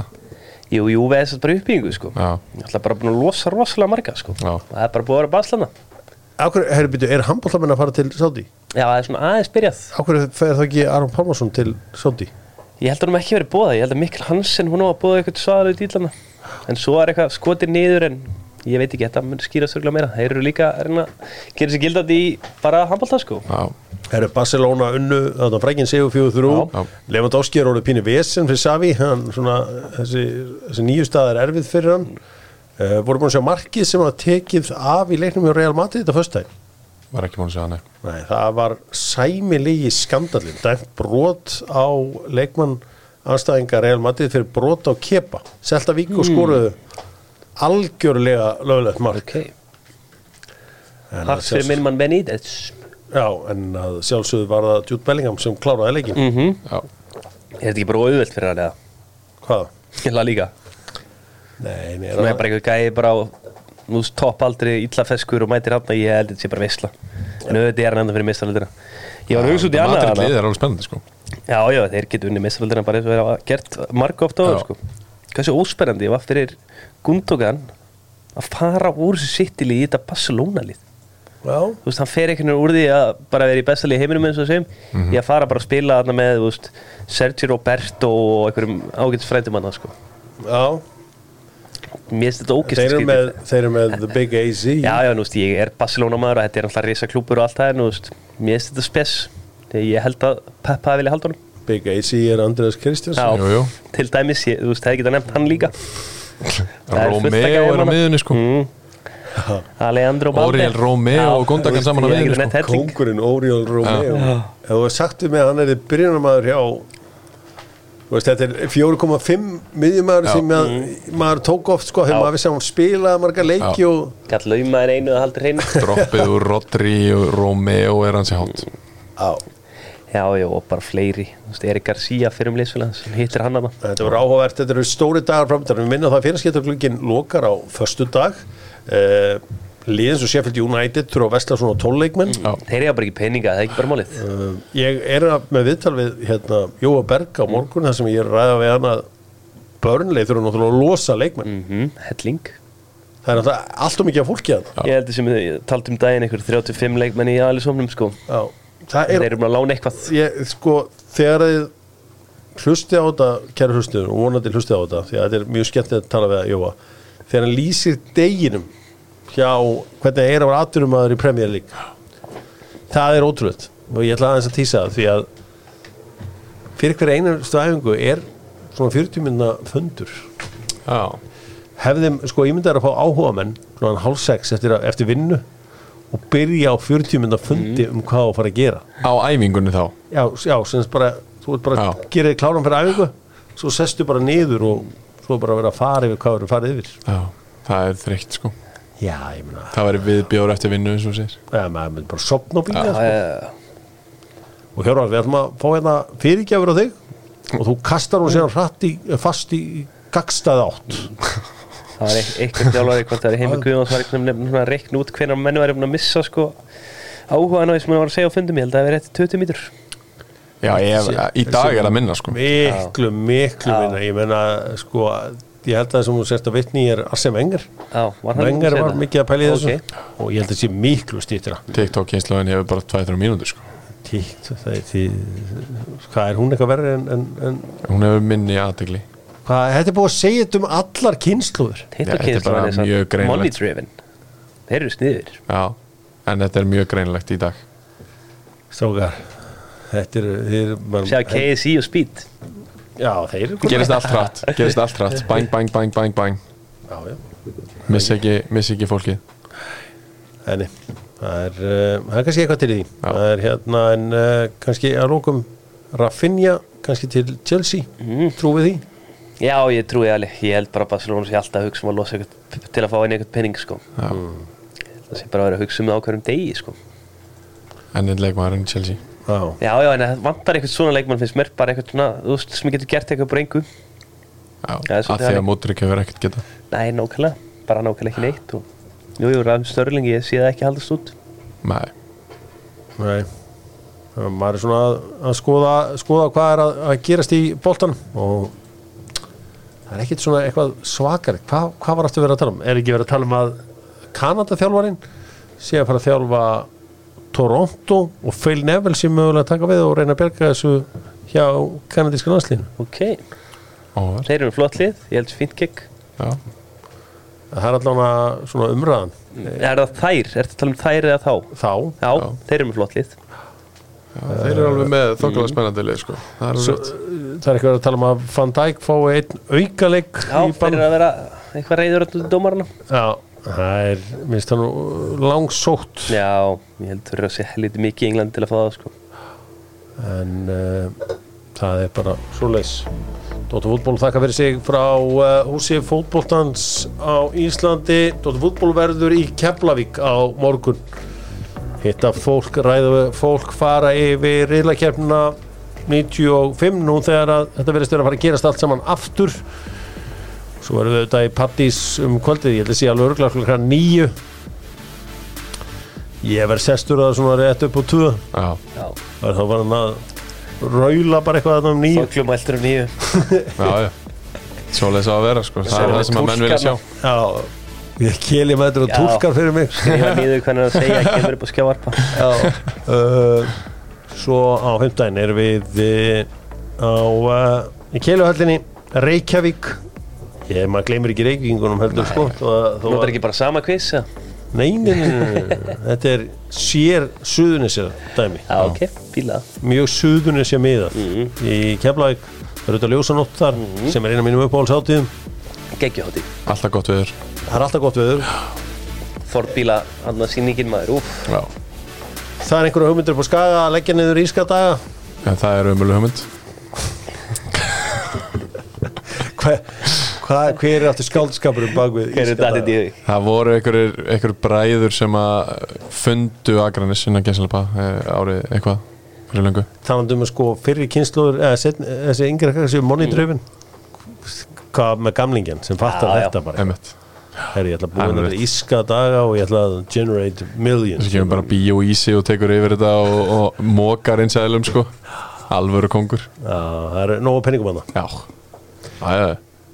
Jú, jú, við þessast bara uppbyggingu sko. Já, Ég ætla bara búin að losa rosalega marga sko. Já. Það er bara búið að vera baslana Ákveð, herri byrju, er að? Já, það er svona aðeins byrjað. Ákveð fer það ekki Aron Pálmarsson til Sáti? Ég held að hún ekki verið bóða Ég held að Mikkel Hansen hún á að bóða eitthvað svaðalega í dýlana En svo er eitthvað skotið niður en ég veit ekki, þetta mun skýra sörglega meira. Þeir eru líka að reyna að gera sér gildandi í bara handbólta sko. Já, Herri Barcelona unnu, þarna frækinn segur fjóðu þrjú. Já. Lewandowski er orðið pínu vesen fyrir Savi hann svona, þessi, þessi nýju stað er erfið fyrir hann. Uh, voru búin að sjá markið sem að tekið af í leiknum hjá Real Madrid þetta föstudaginn var ekki búin að segja nei Nei, það var sæmilegi skandalinn dæmt brot á leikmann anstæðinga Real Madrid fyrir brot á kepa. Selta Vík og skoruðu algjörlega lögulegt mark. Ok, hart fyrir minn mann Benítez. Já, en að sjálfsögðu var það Jude Bellingham sem kláraði leikin mm Já, Er þetta ekki bara auðvelt fyrir hann eða? Hvað? Ég laði líka Nei, nei, Nú er bara eitthvað gæði bara á Nú topp aldrei illafeskur og mætir hann Ég held að þetta sé bara veisla En auðvitað er hann enda fyrir mistaröldina Ég var að hugsa út í annað Madrid þarna. lið er alveg spennandi sko Já, já, þeir getur unni mistaröldina bara eins og hafa gert marg ofta áður sko. Hversu ósperrandi var fyrir Gundogan að fara úr þessu sittilið í þetta Barcelona-lið Já, Þú veist, hann fer einhvern veginn úr því að bara vera í bestalið í heiminum eins og þeim Mhm. Ég að fara bara að spila þarna með, þú veist, Sergio Roberto og einhverjum ágætis frændumanna sko. já Mér finnst þetta ógæst Þeir eru með, þeir eru með The Big AZ Já, já, nú veist, ég er Barcelona maður og þetta er alltaf risa klúpur og allt það, nú veist, mér finnst þetta spes. Þegar ég held að Pep hafi vilja halda honum. Big AZ er Andreas Kristjáns Já, til dæmis, ég, þú veist, það geta nefnt hann líka. Er Romeo er á miðunni sko. Mm, Alejandro Balde. Oriel Romeo og Gundogan saman á er neitt helling. Kóngurinn Oriol Romeo. Ef þú hefur sagt við mig að hann er byrjunarmaður hjá þú veist, þetta er 4,5 miðjumæður sem að, maður tók oft sko, þegar maður vissi að hann spilaði marga leiki Já. og Gall laumaður einu að halda hreinu. Droppið úr Rodri og Romeo er hans í á, Já, já, og bara fleiri. Þú veist, Erik Garcia fyrir um liðsfélag sem hittir hann hana þetta var áhugavert þetta eru stóri dagar framöndan, við minna það að fyrirskiptaglugin lokar á föstu dag uh, liðin svo Sheffield United þurfa að vesla svona tónleikmenn Já. Þeir eiga bara ekki peninga, það er ekki bara málið? Uh, ég er að- með viðtal við hérna, Jóa Berg á morgun þar sem ég er ræða við hann að börnleið þurfa náttúrulega að losa leikmenn. Mm Helling. Það er náttúrulega allt og mikið af fólki að Ég heldur sem við taldi um daginn einhver 35 leikmenn í aðlisofnum sko. Já, það Þeir er, eru bara að lána eitthvað. Ég, sko, þegar þið hlusti á þetta, kæra hlustiður og vonandi hlusti á þetta, því að þetta er mjög skemmtilegt að tala við að Jóa, þegar hann lýsir deginum hjá hvernig það er að vera atvinnum aður í Premier League. Það er ótrúlega og ég ætla aðeins að týsa það því að fyrir hver einastu æfingu er svona 40 minna fundur. Já, hefðum, sko, ég myndi að fá áhuga menn svona hálf sex eftir, að- eftir vinnu og byrja á 40 minna fundi um hvað á að fara að gera. Á æfingunni þá? Já, já, sem sagt bara þú ert bara að gera þig kláran fyrir æfingu svo sestu bara niður og svo bara að vera að fara yfir hvað eru farið yfir. Já, það er þreytt sko já, ég meina, Það væri viðbjóður eftir vinnu eins og sér ja, maður myndi bara sopna og býja Já, sko. já, og Hjörvar, við ætlum að fá hérna fyrirgjafur á þig og þú kastar hún síðan hratt í, fast í gagstað átt. Það var eit- eitthvað þjálfari hvort það er heimi Guðjóns var eitthvað nefnum að reikna út hvernig menn væri búin að missa sko áhugaðan á því sem hann var að segja á fundum. Ég held að það hefði rétt 20 mítur Já, ég, í dag er að minna sko. Miklu, miklu Já. minna. Ég meina, sko ég held að það sem þú sérst að vitni er Arsene Wenger. Já, var hann Wenger var mikið að pæla í þessu. Ok. og ég held að það sé miklu stýttra TikTok kynsluðin hefur bara 2-3 mínútur sko. Tíkt, það er því hvað er hún eitthvað verið en, en, en Hún hefur minni aðtegli hvað, þetta er búið að segja þetta um allar kynsluður þetta er mjög er greinilegt. money driven Þeir eru sniður Já, en þetta er mjög greinlegt í dag. Strákar þetta er, man, Sjá KSI og Speed já, þeir eru Gerist allt hratt, gerist allt hratt. Bang, bang, bang, bang, bang já, já, Miss ekki, miss ekki fólkið. Henni það er, uh, það er kannski eitthvað til því. Já. það er hérna en uh, kannski að lókum Rafinha kannski til Chelsea. Mm. trúið því? Já, ég trúi alveg, ég held bara að Barcelona sé alltaf að hugsa um að losa eitthvað til að fá inn eitthvað penning sko. Já, Það sé bara að vera að hugsa um það á hverjum degi sko. Ennið leikmaðurinn Chelsea já, Já, já, en það vantar eitthvað svona leikmann finnst mér bara eitthvað svona, þú veist, sem getur gert eitthvað bara engu. Já, Já, að svolítið því að þannig. Modric hefur ekkert geta Nei, nákvæmlega, bara nákvæmlega ekki neitt og Jú, jú, Ræðum Störling, ég sé það ekki haldast út. Nei, nei. Það maður er svona að, að skoða, skoða hvað er að, að gerast í boltan og það er ekkit svona eitthvað svakar. Hva, hvað var aftur verið að tala um? Er ekki verið að tala um að Kanada þjálfarin sé að fara að þjálfa Toronto og Phil Neville sé mögulega að taka við og reyna að berga þessu hjá kanadíska landslínu Ok, óvar þeir eru flott lið, ég held fínt kikk Já, það er allavega svona umræðan. Er það þær, ertu að tala um þær eða þá? þá. Já, Já. þeir eru með flott lið. Já þeir eru alveg með þokkalega spennandi lið sko. Það er Svo, alveg það er eitthvað að tala um að Van Dijk fái einn aukaleik Já, í þeir eru að vera eitthvað reyður öllum dómarna Já, það er, minnst það nú langsótt. Já, ég held þeir eru að sé helviti mikið í England til að fá það sko. En uh, það er bara svo leis Dóttur fútból þakka fyrir sig frá uh, húsi fótbóltans á Íslandi. Dóttur fútból verður í Keflavík á morgun. Hitta fólk, ræðu fólk fara yfir riðlakeppnina 95 nú þegar að þetta verðist vera að fara að gerast allt saman aftur svo verður við auðvitað í Pattís um kvöldið, ég held að sé alveg örglega klukkan nýju ég verð sestur að svona rétt upp á tvö. Já, Já, Það er þá var hann að raula bara eitthvað þarna um nýju þoklum eldur um nýju já, já. Svoleiðis á að vera sko. Það er Svo það sem að menn vilja sjá. Já, ég keli með þetta og Já. túlkar fyrir mig. Skrifa nýður hvernig að segja, kemur upp á skjávarpa. Já. Uh, Svo á fimmtæðin erum við uh, á uh, í Keiluhöllinni Reykjavík Ég, maður gleymir ekki Reykjavíkunum heldur sko Nú er ekki bara sama eða? Nei, nei, nei. Þetta er sér suðunisja dæmi. Já, ok, fíla það. Mjög suðunisja miðað. Mhm. Í Keflavík Það eru þetta ljósanótt þar sem er eina mínum uppáhaldsáttíðum Gekkjuhátti Alltaf gott viður Það er alltaf gott veður. Fordbíla, hann að sýningin maður, úf Já, Það er einhverju hugmyndur upp á skaga að leggja niður íska daga? En það er umölu hugmynd. Hva, hva, Hver er aftur skáldskapurum bak við er í því? Það voru einhverjir, einhverjir bræður sem að fundu Akranis innan gæslepa árið eitthvað fyrir löngu. Talandi um að sko fyrri kynsluður eða setn, þessi yngri kakar séu money-driven Hvað með gamlingin sem fattar Já, já. þetta bara? Einmitt. Herri, ég ætla að Það er hérna rétt. við íska daga og ég ætla að generate millions. Þessi kemur bara bíó í sig og tekur yfir þetta og, og mókar eins aðlum sko. Alvöru kongur. Já, það er nógu penningum hana Já. Æja,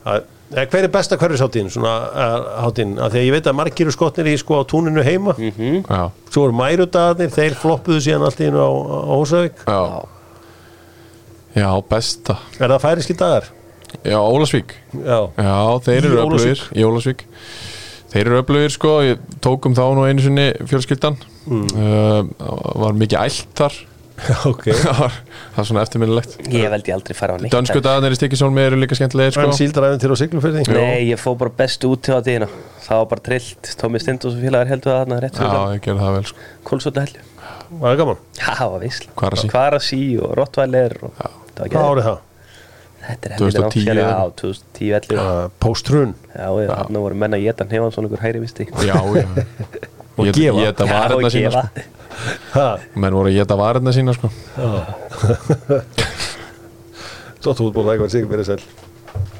Það- eh, Hver er besta hverfisháttíðin? Svona uh, háttíðin, af því að ég veit að margir skotnir í sko á túninu heima. Já, Svo eru mærudagarnir, þeir floppuðu síðan allt í einu á, á Hósavík já. Já, besta. Er það færiski dagar? Já, Ólasvík Já, Já, þeir eru öflugir Í Ólasvík Þeir eru öflugir sko, ég tókum þá nú einu sinni fjölskyldan. Mm. Var mikið ælt þar ok. Það var- það er svona eftirminnilegt. Ég veldi aldrei fara á neitt Dönsku dagarnir í Stikisólmi eru líka skemmtilegir En sko síldræðin til á siglufyrði Nei, ég fó bara bestu út til tíðina. Það var bara trillt, Tómi Stindós og félagar heldur það þarna rétt Já, fyrir ég gerði það vel sko. Hellu Var það gaman? Já, það var veisla. Kvarasi. Kvarasi og Rottweiler og það var Hvað árið það? Þetta er heldur 2010 Já, eða? 2010, 11 Uh, Post-run Já, já, þarna voru menn að geta hnefann svona ykkur hæri visti. Já, já Og Ég- gefa. Ég þetta og sína sko. Menn voru að geta varirna sína sko. Svo þú búin að eitthvað sigur fyrir sæl